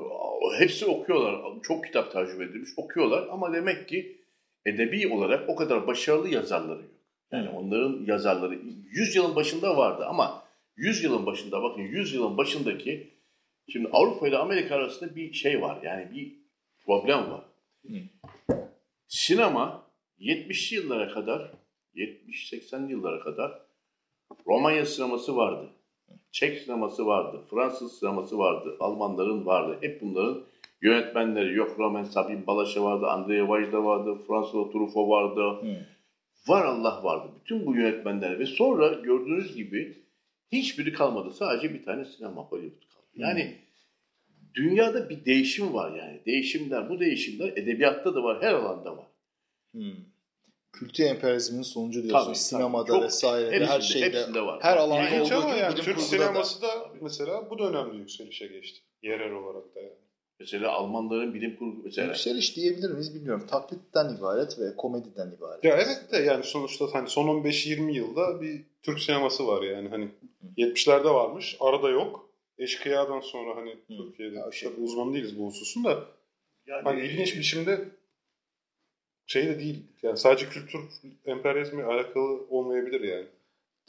Hepsi okuyorlar. Çok kitap tercüme edilmiş. Okuyorlar ama demek ki edebi olarak o kadar başarılı yazarları yok. Yani onların yazarları 100 yılın başında vardı ama 100 yılın başında bakın 100 yılın başındaki şimdi Avrupa ile Amerika arasında bir şey var. Yani bir problem var. Sinema 70'li yıllara kadar 70-80'li yıllara kadar Romanya sineması vardı. Çek sineması vardı. Fransız sineması vardı. Almanların vardı. Hep bunların yönetmenleri yok. Roman Sabin Balaşa vardı. Andrei Vajda vardı. François Truffaut vardı. Hmm. Var Allah vardı. Bütün bu yönetmenler ve sonra gördüğünüz gibi hiçbiri kalmadı. Sadece bir tane sinema Hollywood kaldı. Yani dünyada bir değişim var yani. Değişimler, bu değişimler edebiyatta da var, her alanda var. Hmm. Kültür emperyalizminin sonucu diyorsun. Tabii, Sinemada tabii. Vesaire hepsinde- her şeyde. hepsinde var. Her alanda Yani olduğu gibi yani bilim Türk kurguda da. sineması da mesela bu dönemde yükselişe geçti. Yerel olarak da yani. Mesela Almanların bilim kurgu mesela Yükseliş diyebilir miyiz bilmiyorum. Taklitten ibaret ve komediden ibaret. Ya evet de yani sonuçta hani son 15-20 yılda bir Türk sineması var yani hani 70'lerde varmış arada yok. Eşkıya'dan sonra hani Hı. Türkiye'de Ya şey- uzman değiliz bu hususun da yani hani ilginç biçimde şey de değil yani sadece kültür emperyalizmi alakalı olmayabilir yani.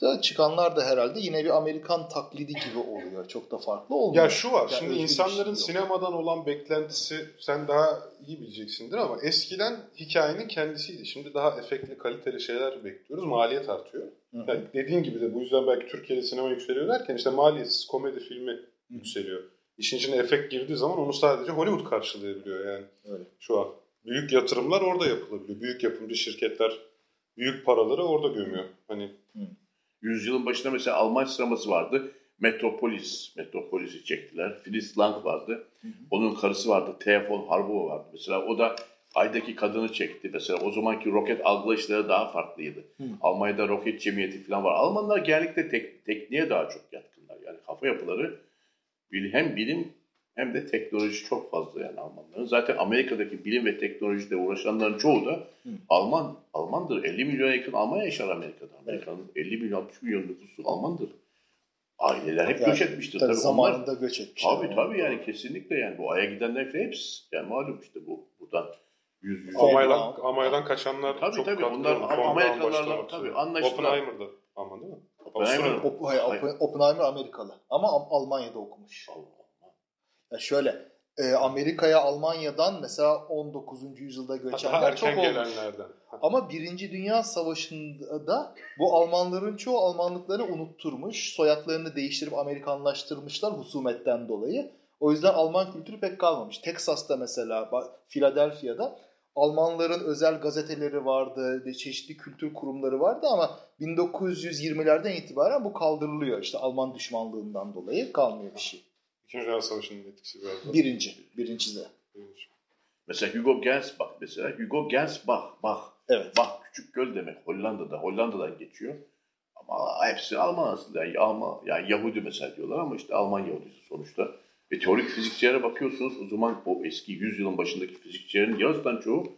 Da çıkanlar da herhalde yine bir Amerikan taklidi gibi oluyor. Çok da farklı olmuyor. Ya şu var Yani şimdi insanların şey yok. sinemadan olan beklentisi sen daha iyi bileceksindir ama eskiden hikayenin kendisiydi. Şimdi daha efektli kaliteli şeyler bekliyoruz. Maliyet artıyor. Hı hı. Yani dediğin gibi de bu yüzden belki Türkiye'de sinema yükseliyor derken işte maliyetsiz komedi filmi yükseliyor. İşin içine efekt girdiği zaman onu sadece Hollywood karşılayabiliyor yani Öyle. şu an. Büyük yatırımlar orada yapılabiliyor. Büyük yapımcı şirketler büyük paraları orada gömüyor. Hani yüzyılın başında mesela Alman sineması vardı. Metropolis, Metropolis'i çektiler. Fritz Lang vardı. Onun karısı vardı. Thea von Harbour vardı. Mesela o da Ay'daki kadını çekti. Mesela o zamanki roket algılayışları daha farklıydı. Hı. Almanya'da roket cemiyeti falan var. Almanlar genellikle tek, tekniğe daha çok yatkınlar. Yani kafa yapıları hem bilim hem de teknoloji çok fazla yani Almanların. Zaten Amerika'daki bilim ve teknolojide uğraşanların çoğu da Hı. Alman. Almandır. 50 milyona yakın Alman yaşar Amerika'da. Amerika'nın 50 milyon 60 milyon nüfusu Almandır. Aileler hep Yani göç etmiştir. Tabii Tabii, zamanında onlar, göç etmiş. tabii tabii yani kesinlikle yani bu Ay'a gidenler hepsi yani malum işte bu buradan 100 100 Ama- Amay'dan. Amay'dan kaçanlar Tabii, çok tabii. katkılı Onlar Amerikalılarla tabii anlaştılar. Oppenheimer'da ama değil mi? Oppenheimer- Avusturya. Op- hayır, Oppen- Oppenheimer Amerikalı. Ama Am- Almanya'da okumuş. Allah. Ya şöyle e, Amerika'ya Almanya'dan mesela 19. yüzyılda göçenler çok olmuş. gelenlerden. Ama Birinci Dünya Savaşı'nda da bu Almanların çoğu Almanlıklarını unutturmuş. Soyadlarını değiştirip Amerikanlaştırmışlar husumetten dolayı. O yüzden Alman kültürü pek kalmamış. Texas'ta mesela, Philadelphia'da Almanların özel gazeteleri vardı, çeşitli kültür kurumları vardı ama 1920'lerden itibaren bu kaldırılıyor. İşte Alman düşmanlığından dolayı kalmıyor bir şey. İkinci Dünya Savaşı'nın etkisi biraz. da. Birinci, birincisi de. Mesela Hugo Gensbach mesela. Hugo Gensbach, Bach. Evet. Bach küçük göl demek Hollanda'da. Hollanda'dan geçiyor. Ama hepsi Alman aslında. Yani, Alman, yani Yahudi mesela diyorlar ama işte Alman Yahudisi sonuçta. Ve teorik fizikçilere bakıyorsunuz o zaman o eski 100 yılın başındaki fizikçilerin yarısından çoğu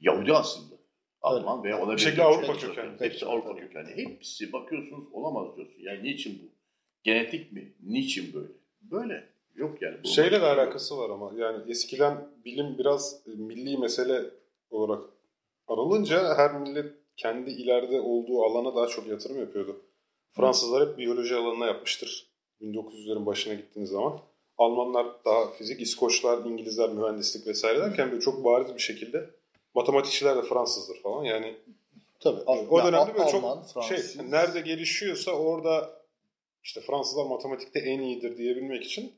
Yahudi aslında. Alman veya ona Bir şekilde Avrupa kökenli. Hepsi Avrupa kökenli. Hepsi bakıyorsunuz olamaz diyorsun. Yani niçin bu? Genetik mi? Niçin böyle? Böyle. Yok yani. Bu Şeyle de alakası var ama yani eskiden bilim biraz e, milli mesele olarak aralınca her millet kendi ileride olduğu alana daha çok yatırım yapıyordu. Fransızlar hep biyoloji alanına yapmıştır. 1900'lerin başına gittiğiniz zaman. Almanlar daha fizik, İskoçlar, İngilizler mühendislik vesaire derken böyle çok bariz bir şekilde matematikçiler de Fransızdır falan. Yani Tabii. o dönemde böyle Alman, çok şey Fransız. nerede gelişiyorsa orada işte Fransızlar matematikte en iyidir diyebilmek için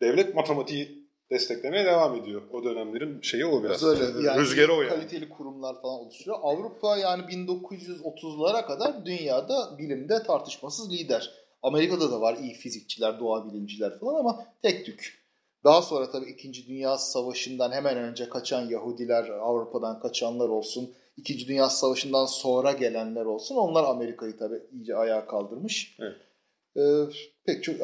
devlet matematiği desteklemeye devam ediyor. O dönemlerin şeyi o biraz. Öyle yani Rüzgarı o yani. Kaliteli kurumlar falan oluşturuyor. Avrupa yani 1930'lara kadar dünyada bilimde tartışmasız lider. Amerika'da da var iyi fizikçiler, doğa bilimciler falan ama tek tük. Daha sonra tabii 2. Dünya Savaşı'ndan hemen önce kaçan Yahudiler, Avrupa'dan kaçanlar olsun. 2. Dünya Savaşı'ndan sonra gelenler olsun. Onlar Amerika'yı tabii iyice ayağa kaldırmış. Evet. Ee, pek çok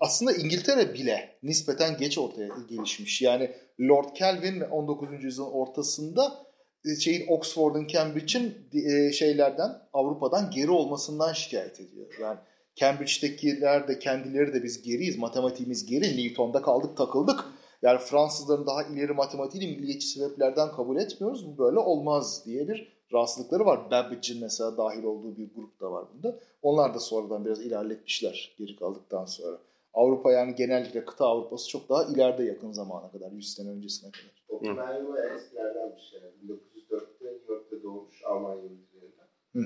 aslında İngiltere bile nispeten geç ortaya gelişmiş. Yani Lord Kelvin 19. yüzyılın ortasında e, şeyin Oxford'un Cambridge'in e, şeylerden Avrupa'dan geri olmasından şikayet ediyor. Yani Cambridge'dekiler de kendileri de biz geriyiz. Matematiğimiz geri. Newton'da kaldık takıldık. Yani Fransızların daha ileri matematiğini milliyetçi sebeplerden kabul etmiyoruz. Bu böyle olmaz diye bir rahatsızlıkları var. Babbage'in mesela dahil olduğu bir grup da var bunda. Onlar da sonradan biraz ilerletmişler geri kaldıktan sonra. Avrupa yani genellikle kıta Avrupası çok daha ileride yakın zamana kadar. 100 sene öncesine kadar. Oppenheimer eskilerdenmiş yani. 1904'te New York'ta doğmuş Almanya ülkelerinden. Ee,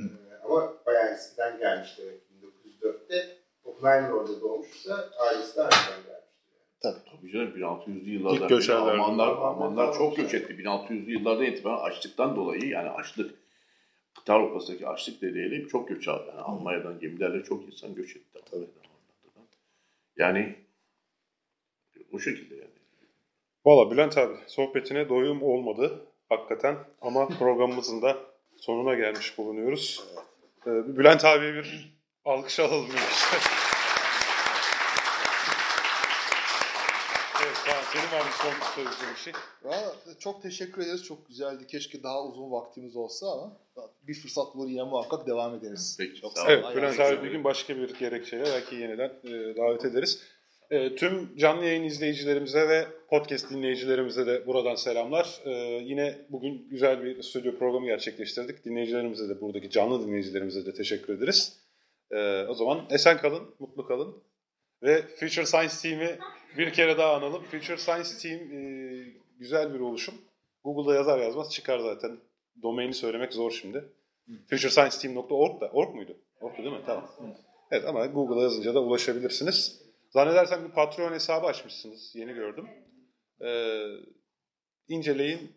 ama bayağı eskiden gelmiş demek. 1904'te Oppenheimer orada doğmuşsa ailesi de erken gelmiştir. Yani. Tabii canım 1600'lü yıllarda İlk göçerler Almanlar. Almanlar çok göç etti. 1600'lü yıllardan itibaren açlıktan dolayı yani açlık kıta Avrupa'sındaki açlık nedeniyle çok göç aldı. Yani Almanya'dan gemilerle çok insan göç etti. Tabii. Yani o şekilde yani. Valla Bülent abi sohbetine doyum olmadı hakikaten ama programımızın da sonuna gelmiş bulunuyoruz. Ee, Bülent abiye bir alkış alalım. Var mı son söyleyeceğin bir şey? Valla çok teşekkür ederiz. Çok güzeldi. Keşke daha uzun vaktimiz olsa ama bir fırsat bulur yine muhakkak devam ederiz. Peki, Çok sağ sağ olun. Evet. Bülent abi bir gün başka bir gerekçeyle belki yeniden e, davet ederiz. E, tüm canlı yayın izleyicilerimize ve podcast dinleyicilerimize de buradan selamlar. E, yine bugün güzel bir stüdyo programı gerçekleştirdik. Dinleyicilerimize de buradaki canlı dinleyicilerimize de teşekkür ederiz. E, o zaman esen kalın, mutlu kalın. Ve Future Science Team'i bir kere daha analım. Future Science Team e, güzel bir oluşum. Google'da yazar yazmaz çıkar zaten. Domaini söylemek zor şimdi. FutureScienceTeam.org da, org muydu? Org'du değil mi? Tamam. Evet ama Google'a yazınca da ulaşabilirsiniz. Zannedersem bir Patreon hesabı açmışsınız. Yeni gördüm. Ee, inceleyin.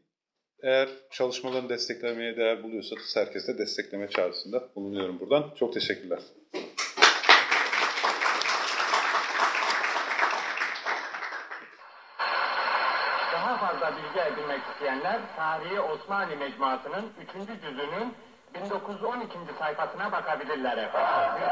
Eğer çalışmalarını desteklemeye değer buluyorsanız herkes de destekleme çağrısında bulunuyorum buradan. Çok teşekkürler. Daha fazla bilgi edinmek isteyenler Tarihi Osmanlı Mecmuası'nın 3. cüzünün 1912. sayfasına bakabilirler efendim.